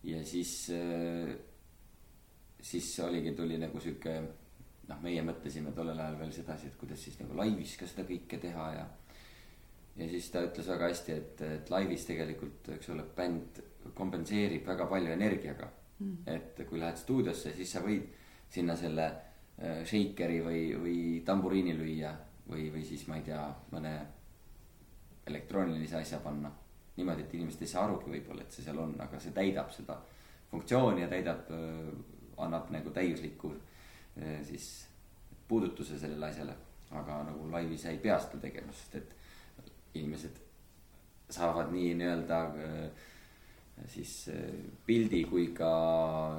S2: ja siis, siis oligi, tuli nagu sihuke noh, meie mõtlesime tollel ajal veel sedasi, et kuidas siis nagu laivis ka seda kõike teha ja ja siis ta ütles väga hästi, et, et laivis tegelikult, eks ole, bänd kompenseerib väga palju energiaga mm.. et kui lähed stuudiosse, siis sa võid sinna selle äh, shaker'i või, või tamburiini lüüa või, või siis ma ei tea, mõne elektroonilise asja panna. niimoodi, et inimesed ei saa arugi võib-olla, et see seal on, aga see täidab seda funktsiooni ja täidab, äh, annab nagu täiusliku äh, siis puudutuse sellele asjale. aga nagu laivis ei pea seda tegema, sest et inimesed saavad nii nii-öelda äh, siis äh, pildi kui ka,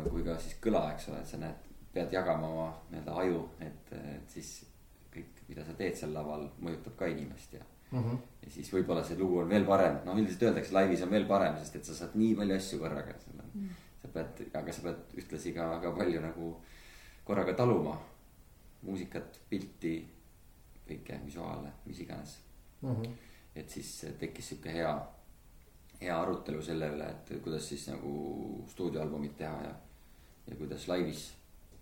S2: kui ka siis kõla, eks ole, et sa näed, pead jagama oma nii-öelda aju, et, et siis kõik, mida sa teed seal laval, mõjutab ka inimest ja mm. -hmm. ja siis võib-olla see lugu on veel parem, noh üldiselt öeldakse, laivis on veel parem, sest et sa saad nii palju asju korraga, mm. -hmm. sa pead, aga sa pead ühtlasi ka väga palju nagu korraga taluma muusikat, pilti, kõike, visuaale, mis iganes mm. -hmm et siis tekkis sihuke hea, hea arutelu selle üle, et kuidas siis nagu stuudioalbumit teha ja, ja kuidas laivis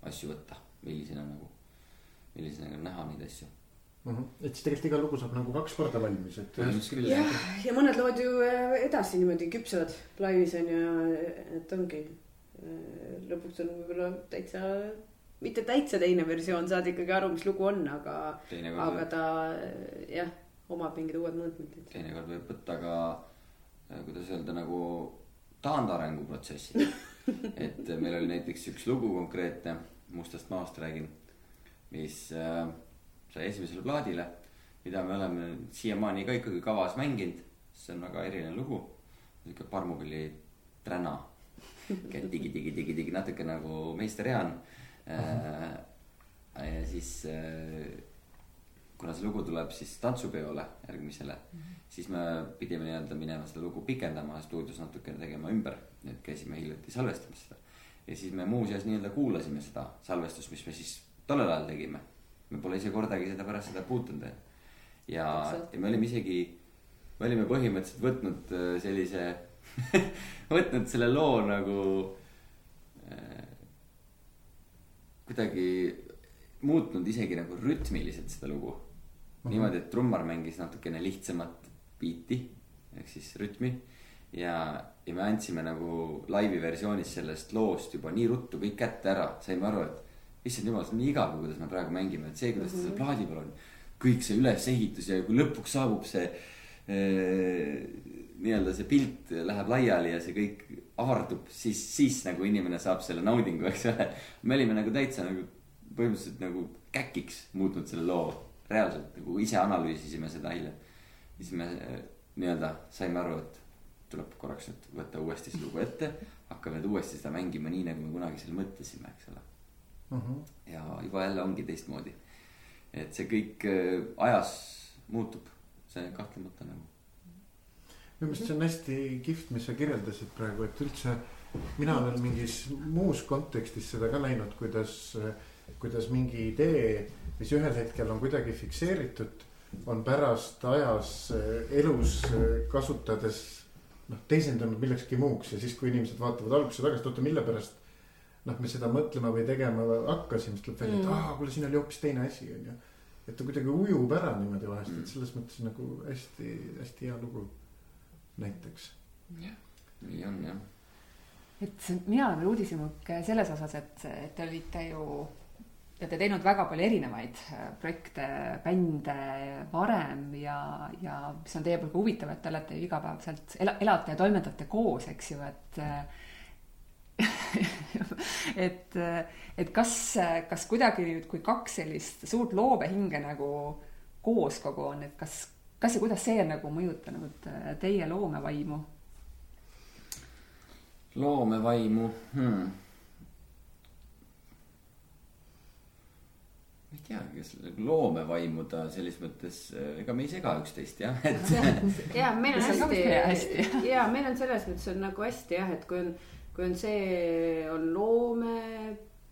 S2: asju võtta, millisena nagu, millisena näha neid asju
S3: mm. -hmm. et siis tegelikult iga lugu saab nagu kaks korda valmis, et.
S4: jah, ja mõned lood ju äh, edasi niimoodi küpsevad laivis on ju, et ongi. Äh, lõpuks on võib-olla täitsa, mitte täitsa teine versioon, saad ikkagi aru, mis lugu on, aga, aga ta jah omab mingid uued mõõtmed.
S2: teinekord võib võtta ka, äh, kuidas öelda, nagu taandarengu protsessi et meil oli näiteks üks lugu konkreetne, Mustast maast räägin, mis äh, sai esimesele plaadile. mida me oleme siiamaani ka ikkagi kavas mänginud. see on väga eriline lugu, sihuke parmupilli träna. digi-digi-digi-digi, natuke nagu meister Jaan äh,. Ja siis äh, kuna see lugu tuleb siis tantsupeole järgmisele mm, -hmm. siis me pidime nii-öelda minema seda lugu pikendama stuudios natukene tegema ümber. et käisime hiljuti salvestamas seda ja siis me muuseas nii-öelda kuulasime seda salvestust, mis me siis tollel ajal tegime. me pole ise kordagi seda pärast seda puutunud. ja, ja me olime isegi, me olime põhimõtteliselt võtnud äh, sellise võtnud selle loo nagu äh, kuidagi muutnud isegi nagu rütmiliselt seda lugu mm. -hmm. niimoodi, et trummar mängis natukene lihtsamat biiti ehk siis rütmi ja, ja me andsime nagu laivi versioonis sellest loost juba nii ruttu kõik kätte ära, saime aru, et issand jumal, see on nii igav, kuidas me praegu mängime, et see, kuidas ta seal mhm. plaadi peal on. kõik see ülesehitus ja kui lõpuks saabub see eh, nii-öelda see pilt läheb laiali ja see kõik avardub, siis, siis nagu inimene saab selle naudingu, eks ole. me olime nagu täitsa nagu põhimõtteliselt nagu käkiks muutnud selle loo, reaalselt nagu ise analüüsisime seda hiljem. siis me nii-öelda saime aru, et tuleb korraks nüüd võtta uuesti see lugu ette, hakkame nüüd uuesti seda mängima nii, nagu me kunagi seal mõtlesime, eks ole uh. Mhm. -huh. ja juba jälle ongi teistmoodi. et see kõik äh, ajas muutub, see kahtlemata nagu.
S3: Minu meelest see on hästi kihvt, mis sa kirjeldasid praegu, et üldse mina olen mingis muus kontekstis seda ka näinud, kuidas, kuidas mingi idee, mis ühel hetkel on kuidagi fikseeritud on pärast ajas äh, elus äh, kasutades noh, teisendunud millekski muuks ja siis, kui inimesed vaatavad algusse tagasi, et oota, mille pärast. noh, me seda mõtlema või tegema hakkasime, siis tuleb välja, et mm. aa, kuule, siin oli hoopis teine asi, on ju. et ta kuidagi ujub ära niimoodi vahest et selles mõttes nagu hästi, hästi hea lugu näiteks.
S2: jah, nii on jah.
S1: et mina olen veel uudishimuke selles osas, et, et te olite ju te olete teinud väga palju erinevaid äh, projekte, bände varem ja, ja mis on teie puhul ka huvitav, et te olete ju igapäevaselt ela, elate ja toimetate koos, eks ju, et et, et kas, kas kuidagi nüüd, kui kaks sellist suurt loomehinge nagu koos kogu on, et kas, kas ja kuidas see on nagu mõjutanud äh, teie loomevaimu?
S2: loomevaimu hmm ma ei teagi, kas loomevaimu ta selles mõttes, ega me ei sega üksteist jah, et.
S4: ja meil on hästi, ja meil on selles mõttes on nagu hästi jah, et kui on, kui on see on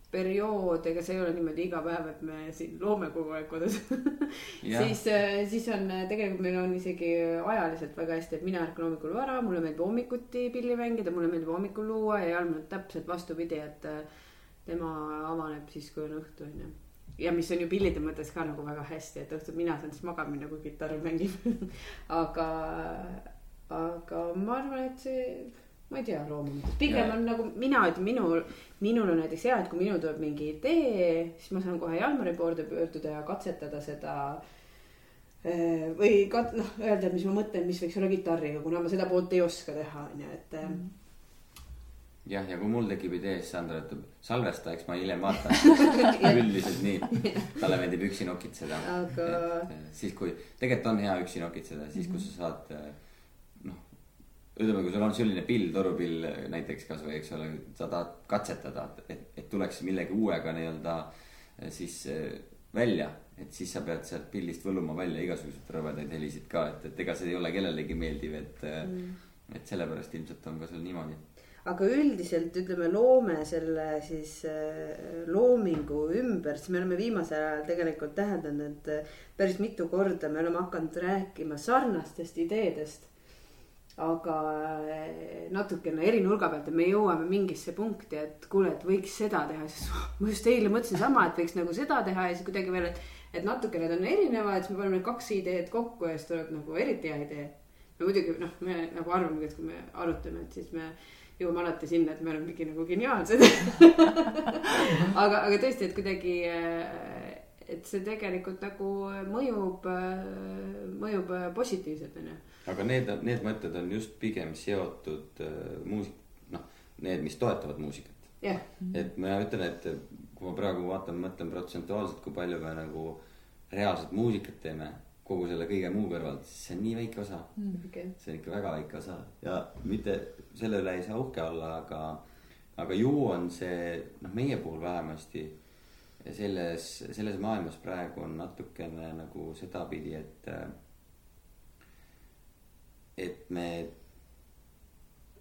S4: loomeperiood, ega see ei ole niimoodi iga päev, et me siin loome kogu aeg kodus. Siis, siis on tegelikult meil on isegi ajaliselt väga hästi, et mina ärkan hommikul vara, mulle meeldib hommikuti pilli mängida, mulle meeldib hommikul luua ja Jalmar täpselt vastupidi, et tema avaneb siis, kui on õhtu onju. Ja mis on ju pillide mõttes ka nagu väga hästi, et õhtul mina saan siis magama minna, kui kitarr mängib. Aga, aga ma arvan, et see, ma ei tea, loomulikult, pigem on nagu mina ütlen, minul, minul on näiteks hea, et kui minul tuleb mingi idee, siis ma saan kohe Jalmari poolde pöörduda ja katsetada seda eh, või kat-, noh, öelda, mis ma mõtlen, mis võiks olla kitarriga, kuna ma seda poolt ei oska teha, on ju, et mm.
S2: Jah, ja kui mul tekib idee, siis Sandra ütleb, salvesta, eks ma hiljem vaatan. Üldiselt nii, talle meeldib üksi nokitseda
S4: Aga....
S2: eh, siis, kui tegelikult on hea üksi nokitseda, siis kui sa saad eh, noh. Ütleme, kui sul on selline pill, torupill näiteks kasvõi, eks ole, sa tahad katsetada, et, et tuleks millegi uuega nii-öelda eh, siis välja. et siis sa pead sealt pillist võluma välja igasuguseid rõvedaid helisid ka, et, et ega see ei ole kellelegi meeldiv, et mm., et sellepärast ilmselt on ka seal niimoodi
S4: aga üldiselt ütleme, loome selle siis loomingu ümber, siis me oleme viimasel ajal tegelikult täheldanud, et päris mitu korda me oleme hakanud rääkima sarnastest ideedest. Aga äh, natukene eri nurga pealt ja me jõuame mingisse punkti, et kuule, et võiks seda teha, siis ma just eile mõtlesin sama, et võiks nagu seda teha ja siis kuidagi veel, et. et natuke need on erinevad, siis me paneme need kaks ideed kokku ja siis tuleb nagu eriti hea idee. no muidugi noh, me nagu arvamegi, et kui me arutame, et siis me jõuame alati sinna, et me oleme mingi nagu geniaalsed aga, aga tõesti, et kuidagi, et see tegelikult nagu mõjub, mõjub positiivselt, onju.
S2: aga need, need mõtted on just pigem seotud äh, muusik-, noh, need, mis toetavad muusikat.
S4: Yeah..
S2: et ma ütlen, et kui ma praegu vaatan, mõtlen protsentuaalselt, kui palju me nagu reaalselt muusikat teeme, kogu selle kõige muu kõrvalt, siis see on nii väike osa.
S4: okei,
S2: see on ikka väga väike osa. Ja mitte selle üle ei saa uhke olla, aga, aga ju on see noh, meie puhul vähemasti selles, selles maailmas praegu on natukene nagu sedapidi, et, et me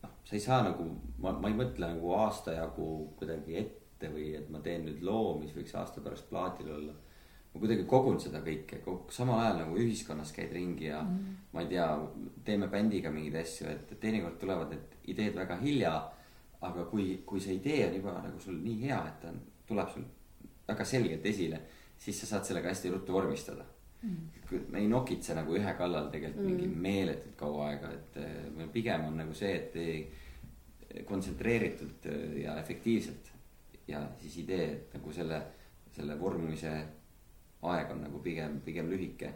S2: noh, sa ei saa nagu, ma, ma ei mõtle nagu aasta jagu kuidagi ette või et ma teen nüüd loo, mis võiks aasta pärast plaadil olla ma kuidagi kogun seda kõike, samal ajal nagu ühiskonnas käid ringi ja mm. ma ei tea, teeme bändiga mingeid asju, et teinekord tulevad need ideed väga hilja. aga kui, kui see idee on juba nagu sul nii hea, et ta on, tuleb sul väga selgelt esile, siis sa saad sellega hästi ruttu vormistada mm.. me ei nokitse nagu ühe kallal tegelikult mm. mingi meeletult kaua aega, et eh, pigem on nagu see, et ei kontsentreeritult eh, ja efektiivselt ja siis idee, et nagu selle, selle vormumise aeg on nagu pigem, pigem lühike.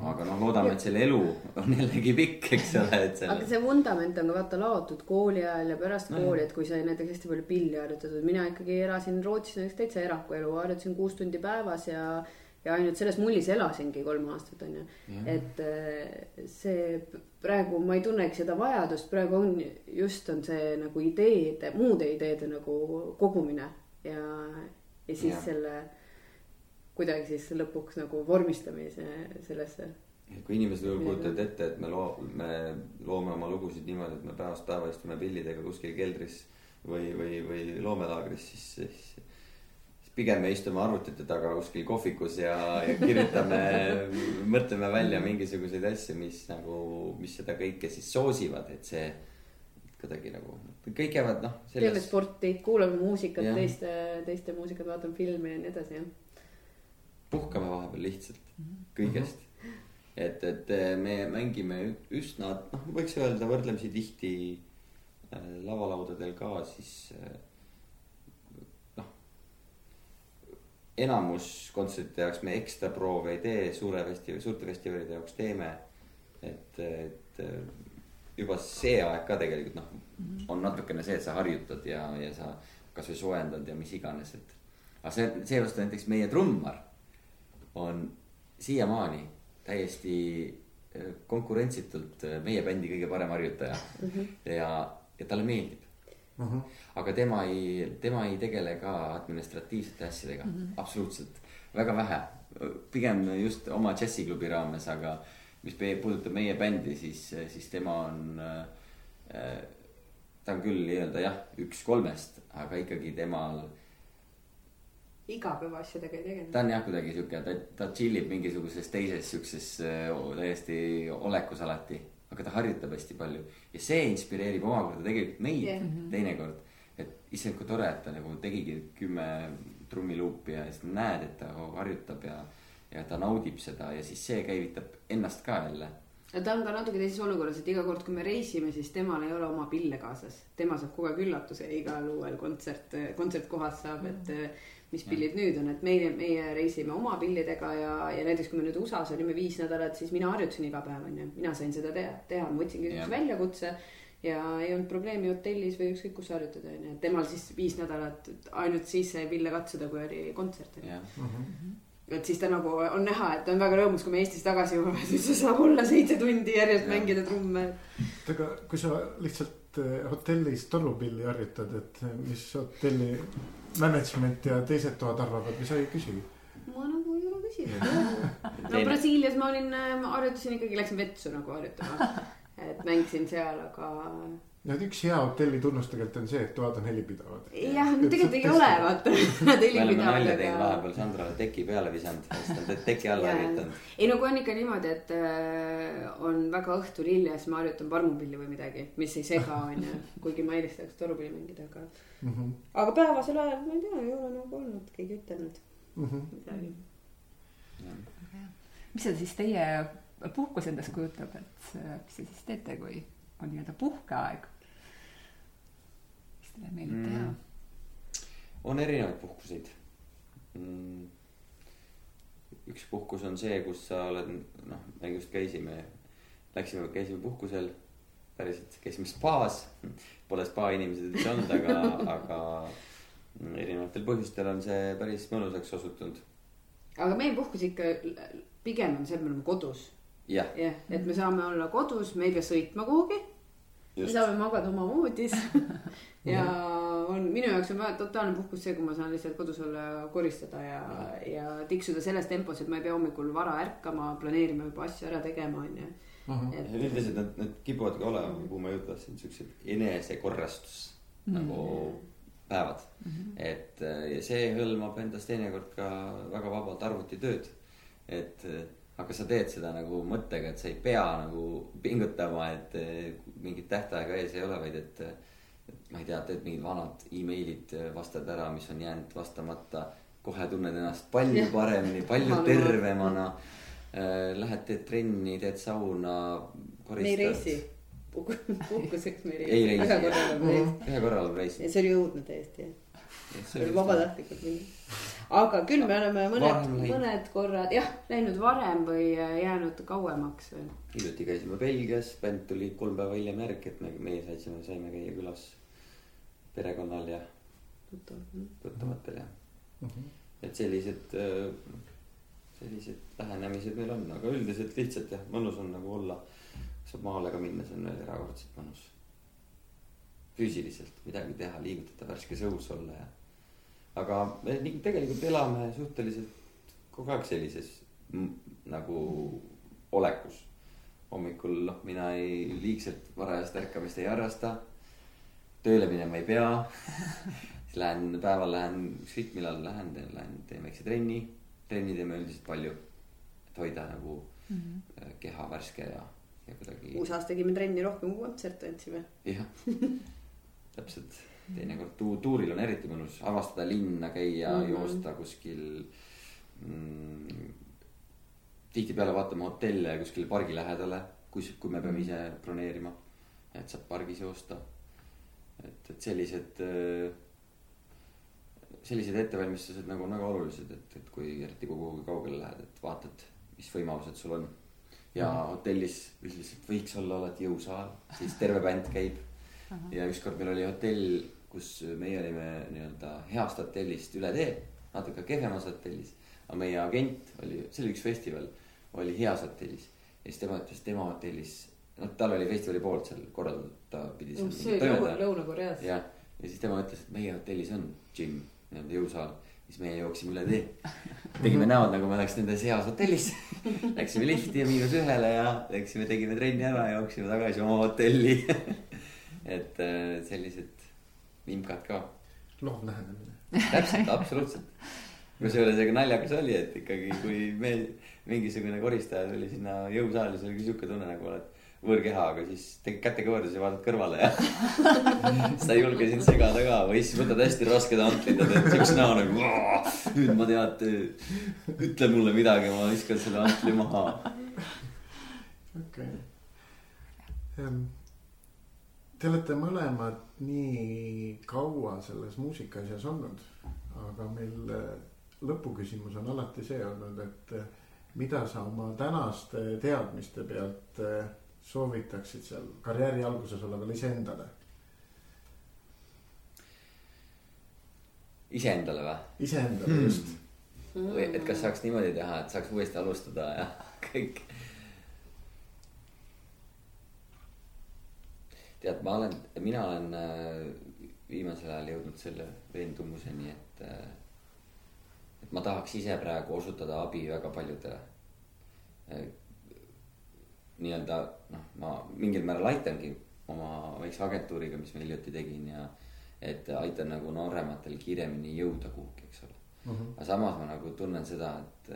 S2: Aga noh, loodame, et selle elu on jällegi pikk, eks ole, et
S4: aga
S2: selle.
S4: see vundament on ka vaata laotud kooli ajal ja pärast
S2: Nojah.
S4: kooli, et kui sai näiteks hästi palju pilli harjutatud, mina ikkagi elasin Rootsis näiteks täitsa eraku elu, harjutasin kuus tundi päevas ja. ja ainult selles mullis elasingi kolm aastat onju, et äh, see praegu ma ei tunnegi seda vajadust, praegu on just on see nagu ideede, muude ideede nagu kogumine ja, ja siis
S2: Jah.
S4: selle kuidagi siis lõpuks nagu vormistamise sellesse.
S2: kui inimesed võib-olla kujutavad ette, et me loo-, me loome oma lugusid niimoodi, et me päevast päeva istume pillidega kuskil keldris või, või, või loomelaagris, siis, siis. siis pigem me istume arvutite taga kuskil kohvikus ja, ja kirjutame, mõtleme välja mingisuguseid asju, mis nagu, mis seda kõike siis soosivad, et see kuidagi nagu, kõik jäävad noh.
S4: teeme sporti, kuulame muusikat teiste, teiste muusikat, vaatame filme ja nii edasi jah.
S2: Puhkame vahepeal lihtsalt kõigest. et, et eh, me mängime üsna, noh, võiks öelda võrdlemisi tihti äh, lavalaudadel ka siis äh, noh. enamus kontsertide jaoks me ekstra proove ei tee, suure festivali, suurte festivalide jaoks teeme. et, et juba see aeg ka tegelikult noh, on natukene see, et sa harjutad ja, ja sa kasvõi soojendad ja mis iganes, et. aga see, seevastu näiteks meie trummar on siiamaani täiesti äh, konkurentsitult äh, meie bändi kõige parem harjutaja ja, ja talle meeldib. aga tema ei, tema ei tegele ka administratiivsete asjadega mm, -hmm. absoluutselt, väga vähe. pigem just oma džässiklubi raames, aga mis puudutab meie bändi, siis, siis tema on äh,. ta on küll nii-öelda jah, üks kolmest, aga ikkagi temal
S4: igapäevaasjadega ei tegele.
S2: ta on jah, kuidagi sihuke, ta, ta chill ib mingisuguses teises siukses täiesti olekus alati. aga ta harjutab hästi palju ja see inspireerib omakorda tegelikult meid yeah. teinekord. et issand, kui tore, et ta nagu tegigi kümme trummiluupi ja siis näed, et ta harjutab ja, ja ta naudib seda ja siis see käivitab ennast ka jälle.
S4: ja ta on ka natuke teises olukorras, et iga kord, kui me reisime, siis temal ei ole oma pille kaasas. tema saab kogu aeg üllatuse igal uuel kontsert, kontsertkohas saab, et eh, mis pillid nüüd on, et meie, meie reisime oma pillidega ja, ja näiteks kui me nüüd USA-s olime viis nädalat, siis mina harjutasin iga päev onju, mina sain seda teha, teha, ma võtsingi üks väljakutse ja ei olnud probleemi hotellis või ükskõik kus harjutada onju, et temal siis viis nädalat ainult siis sai pille katsuda, kui oli kontsert onju.
S2: jah,
S4: et siis ta nagu on näha, et ta on väga rõõmus, kui me Eestis tagasi jõuame, siis ta saab olla seitse tundi järjest
S2: Jah.
S4: mängida trumme.
S3: et aga kui sa lihtsalt eh, hotellis tolmupilli harjutad, et mis hotelli management ja teised toad arvavad või sa ei küsi?
S4: ma nagu ei ole küsinud. no Brasiilias ma olin, ma harjutasin ikkagi, läksin vetsu nagu harjutama. et mängisin seal, aga
S3: no üks hea hotelli tunnus tegelikult on see, et toad on helipidavad.
S4: jah, no tegelikult ei ole, vaata. Nad
S2: oleme nalja
S4: helipidavad,
S2: vahepeal Sandrale teki peale visanud, siis ta on te- teki alla harjutanud.
S4: ei no kui on ikka niimoodi, et äh, on väga õhtul hilja, siis ma harjutan parmupilli või midagi, mis ei sega, onju. kuigi ma eelistaks torupilli mängida, aga,
S3: Mhm,
S4: aga päevasel ajal ma ei tea, ei ole nagu olnud keegi ütelnud
S3: mhm.
S4: midagi.
S1: mis see siis teie puhkus endast kujutab, et äh, mis te siis teete, kui on nii-öelda puhkeaeg? Teile meeldib teha
S2: Mm.? on erinevaid puhkuseid mm.. üks puhkus on see, kus sa oled, noh, me just käisime, läksime, käisime puhkusel. päriselt käisime spaas, pole spa inimesed üldse olnud, aga, aga erinevatel põhjustel on see päris mõnusaks osutunud.
S4: aga meie puhkus ikka pigem on see, et me oleme kodus.
S2: jah,
S4: jah, et me saame olla kodus, me ei pea sõitma kuhugi. Me
S2: just,
S4: saame magada oma voodis. ja on, minu jaoks on väga totaalne puhkus see, kui ma saan lihtsalt kodus olla ja koristada ja, ja tiksuda selles tempos, et ma ei pea hommikul vara ärkama, planeerima juba asju ära tegema, onju. et
S2: üldiselt nad, nad kipuvadki olema, kuhu ma jõuda tahtsin, siuksed enesekorrastus nagu päevad. et äh, ja see hõlmab endas teinekord ka väga vabalt arvutitööd. et aga sa teed seda nagu mõttega, et sa ei pea nagu pingutama, et äh, mingit tähtaega ees ei ole, vaid et. et ma ei tea, teed mingid vanad emailid, vastad ära, mis on jäänud vastamata. kohe tunned ennast palju paremini, palju tervemana. Lähed, teed trenni, teed sauna.
S4: me ei reisi. puhkuseks me ei
S2: Ei
S4: reisi. ühe korra oleme reisinud. ja see oli õudne täiesti jah. see oli vabatahtlikult minna. Aga küll me oleme mõned mõned korrad jah, läinud varem või äh, jäänud kauemaks veel.
S2: hiljuti käisime Belgias, bänd tuli kolm päeva hiljem järgi, et me, meie saime, saime käia külas perekonnal ja tuttavatel ja. et sellised, sellised lähenemised meil on, aga üldiselt lihtsalt jah, mõnus on nagu olla. saab maale ka minna, see on veel erakordselt mõnus. füüsiliselt midagi teha, liigutada, värskes õhus olla ja. Aga me tegelikult elame suhteliselt kogu aeg sellises nagu olekus. hommikul noh, mina ei liigselt varajast ärkamist ei harrasta. tööle minema ei pea siis lähen päeval lähen ükskõik millal lähen, lähen teen väikse trenni. trenni teeme üldiselt palju, et hoida nagu mm -hmm. keha värske ja, ja kuidagi.
S4: uus aasta tegime trenni rohkem kui kontserte andsime.
S2: jah, täpselt, teinekord tu-, tuuril on eriti mõnus avastada linna, käia mm,
S4: Mhm.
S2: -hmm. joosta kuskil mm,. tihtipeale vaatame hotelle kuskil pargi lähedale, kus, kui me peame ise broneerima, et saab pargis joosta. et, et sellised, sellised ettevalmistused nagu on väga olulised, et, et kui eriti kui kuhugi kaugele lähed, et vaatad, mis võimalused sul on. ja hotellis üldiselt võiks olla alati jõusaal, siis terve bänd käib. Ja ükskord meil oli hotell, kus meie olime nii-öelda heast hotellist üle tee, natuke kehvemas hotellis. aga meie agent oli, see oli üks festival, oli heas hotellis ja siis tema ütles, tema hotellis, noh, tal oli festivali poolt seal korraldatud, ta pidi seal
S4: see oli Lõuna-Koreas.
S2: jah, ja siis tema ütles, et meie hotellis on džimm, nii-öelda jõusaal, siis meie jooksime üle tee. tegime näod, nagu me oleks nendes heas hotellis. Läksime lifti ja miinus ühele ja läksime, tegime trenni ära ja jooksime tagasi oma hotelli. et äh, sellised vimkad ka,
S3: loov lähenemine.
S2: täpselt, absoluutselt. kusjuures ega naljakas oli, et ikkagi, kui me mingisugune koristaja tuli sinna jõusaali, siis oli sihuke tunne nagu oled võõrkeha, aga siis tegid käte kõverdusi ja vaatad kõrvale ja. sa ei julge sind segada ka või siis võtad hästi rasked antlid ja teed siukse näo nagu. nüüd ma tead, ütle mulle midagi, ma viskan selle antli maha.
S3: okei. Te olete mõlemad nii kaua selles muusikaasjas olnud, aga meil äh, lõpuküsimus on alati see olnud, et äh, mida sa oma tänaste teadmiste pealt äh, soovitaksid seal karjääri alguses olevale iseendale,
S2: iseendale või?
S3: iseendale
S2: Hmm.
S3: just.
S2: või et kas saaks niimoodi teha, et saaks uuesti alustada ja kõik. tead, ma olen, mina olen äh, viimasel ajal jõudnud selle veendumuseni, et. et ma tahaks ise praegu osutada abi väga paljudele. nii-öelda noh, ma mingil määral aitangi oma väikse agentuuriga, mis ma hiljuti tegin ja. et aitan nagu noorematel kiiremini jõuda kuhugi, eks ole aga samas ma nagu tunnen seda, et,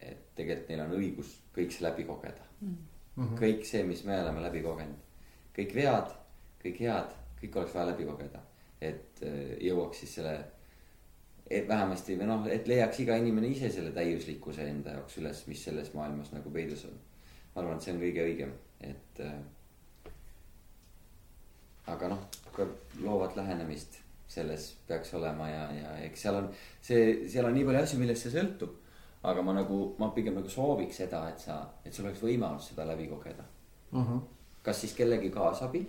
S2: et tegelikult neil on õigus kõik see läbi kogeda mm. -hmm. kõik see, mis me oleme läbi kogenud, kõik vead, kõik head, kõik oleks vaja läbi kogeda, et eh, jõuaks siis selle. et vähemasti või noh, et leiaks iga inimene ise selle täiuslikkuse enda jaoks üles, mis selles maailmas nagu peidus on. ma arvan, et see on kõige õigem, et äh, aga noh, ka loovat lähenemist selles peaks olema ja, ja eks seal on see, seal on nii palju asju, millest see sõltub. aga ma nagu, ma pigem nagu sooviks seda, et sa, et sul oleks võimalus seda läbi kogeda. Kas siis kellegi kaasabil.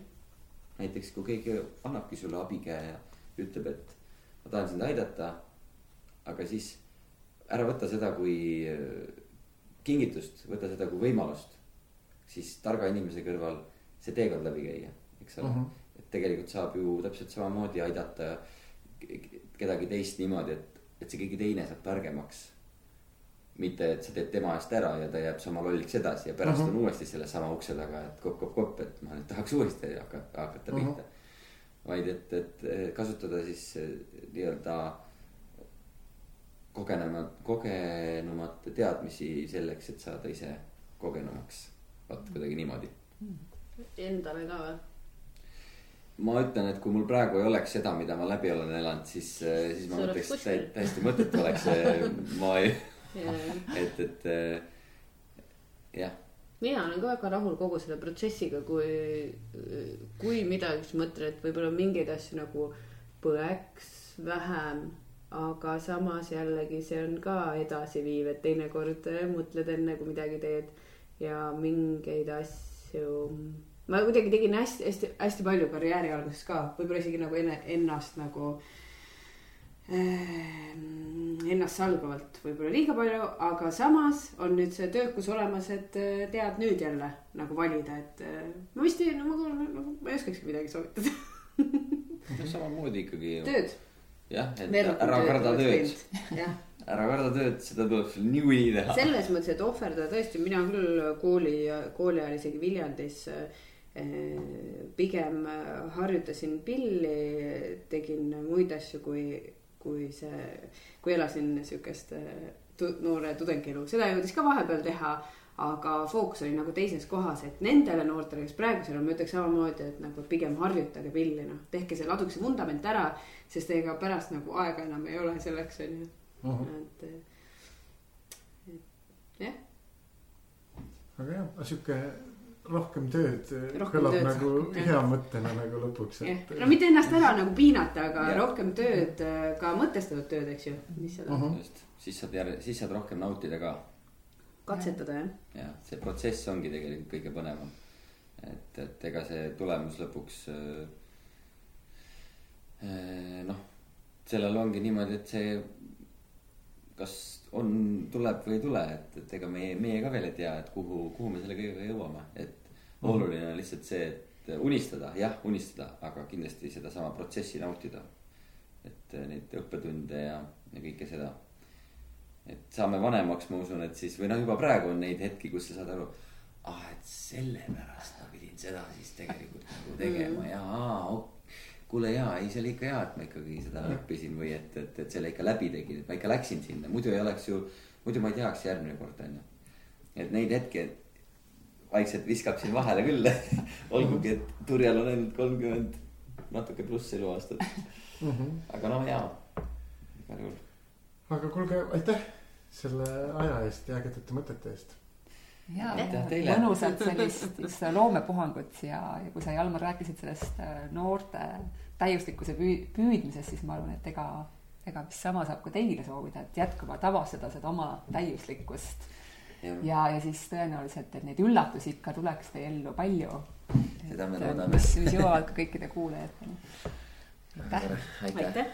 S2: näiteks kui keegi annabki sulle abikäe ja ütleb, et ma tahan sind aidata. aga siis ära võta seda kui äh, kingitust, võta seda kui võimalust. siis targa inimese kõrval see teekond läbi käia, eks ole mm.
S3: Mhm.
S2: -hmm. et tegelikult saab ju täpselt samamoodi aidata ke- kedagi teist niimoodi, et, et see keegi teine saab targemaks. mitte, et sa teed tema eest ära ja ta jääb sama lolliks edasi ja pärast mm -hmm. on uuesti sellesama ukse taga, et kopp, kopp, kopp, et ma nüüd tahaks uuesti hakata, hakata
S3: Mhm.
S2: pihta. vaid et, et kasutada siis eh, nii-öelda kogenema, kogenumate teadmisi selleks, et saada ise kogenumaks. vot kuidagi niimoodi.
S4: Endale ka või?
S2: ma ütlen, et kui mul praegu ei oleks seda, mida ma läbi olen elanud, siis, siis ma mõtleks tä- täiesti mõttetu oleks see, ma ei, et, et eh, jah,
S4: mina olen ka väga rahul kogu selle protsessiga, kui, kui midagi, siis mõtlen, et võib-olla mingeid asju nagu põeks vähem. aga samas jällegi see on ka edasiviiv, et teinekord äh, mõtled enne, kui midagi teed ja mingeid asju. ma kuidagi tegin hästi-hästi-hästi palju karjääri alguses ka, võib-olla isegi nagu enne, ennast nagu äh, ennastsalgavalt võib-olla liiga palju, aga samas on nüüd see töökus olemas, et äh, tead nüüd jälle nagu valida, et äh, ma vist ei, no ma, nagu, ma ei oskakski midagi soovitada.
S2: no samamoodi ikkagi
S4: tööd.
S2: jah, et ära karda tööd, ära karda tööd, seda tuleb sul niikuinii teha.
S4: selles mõttes, et ohverdada tõesti, mina küll kooli, kooli ajal isegi Viljandis äh, pigem harjutasin pilli, tegin muid asju, kui, kui see, kui elasin äh, tu, noore tudengielu, seda jõudis ka vahepeal teha. aga fookus oli nagu teises kohas, et nendele noortele, kes praegusel on, ma ütleks samamoodi, et nagu pigem harjutage pilli, noh, tehke see, laduge see vundament ära, sest ega pärast nagu aega enam ei ole selleks, onju. et, et jah,
S3: aga jah, sihuke rohkem tööd
S4: Rohkem
S3: kõlab
S4: tööd,
S3: nagu
S4: jah.
S3: hea mõttena nagu lõpuks,
S4: jah
S3: et.
S4: no mitte ennast ära nagu piinata, aga
S2: Jah.
S4: rohkem tööd, ka mõtestatud tööd, eks ju, mis seda
S3: Mhm.
S2: just, siis saad järje, siis saad rohkem nautida ka.
S4: katsetada jah.
S2: ja see protsess ongi tegelikult kõige põnevam. et, et ega see tulemus lõpuks äh, äh, noh, sellel ongi niimoodi, et see kas on, tuleb või ei tule, et, et ega meie, meie ka veel ei tea, et kuhu, kuhu me selle kõigega jõuame, et oluline on lihtsalt see, et unistada, jah, unistada, aga kindlasti sedasama protsessi nautida. et neid õppetunde ja, ja kõike seda. et saame vanemaks, ma usun, et siis või noh, juba praegu on neid hetki, kus sa saad aru. ah, et sellepärast ma pidin seda siis tegelikult nagu tegema ja aa, ok, kuule jaa, ei see oli ikka hea, et ma ikkagi seda õppisin või et, et, et selle ikka läbi tegin, et ma ikka läksin sinna, muidu ei oleks ju, muidu ma ei teaks järgmine kord on ju. et neid hetki, et vaikselt viskab siin vahele küll. olgugi, et Turjal on ainult kolmkümmend natuke pluss eluaastat. aga no jaa, igal juhul.
S3: aga kuulge, aitäh selle aja eest ja ägedate mõtete eest.
S1: Ja
S2: Aitäh teile.
S1: mõnusat sellist just seda loomepuhangut ja, ja kui sa, Jalmar, rääkisid sellest äh, noorte täiuslikkuse püü-, püüdmisest, siis ma arvan, et ega, ega vist sama saab ka teile soovida, et jätkuvalt avastada seda oma täiuslikkust. ja, ja siis tõenäoliselt, et neid üllatusi ikka tuleks teie ellu palju.
S2: Seda me loodame.
S1: mis, mis jõuavad ka kõikide kuulajateni. aitäh.
S2: aitäh.
S4: aitäh.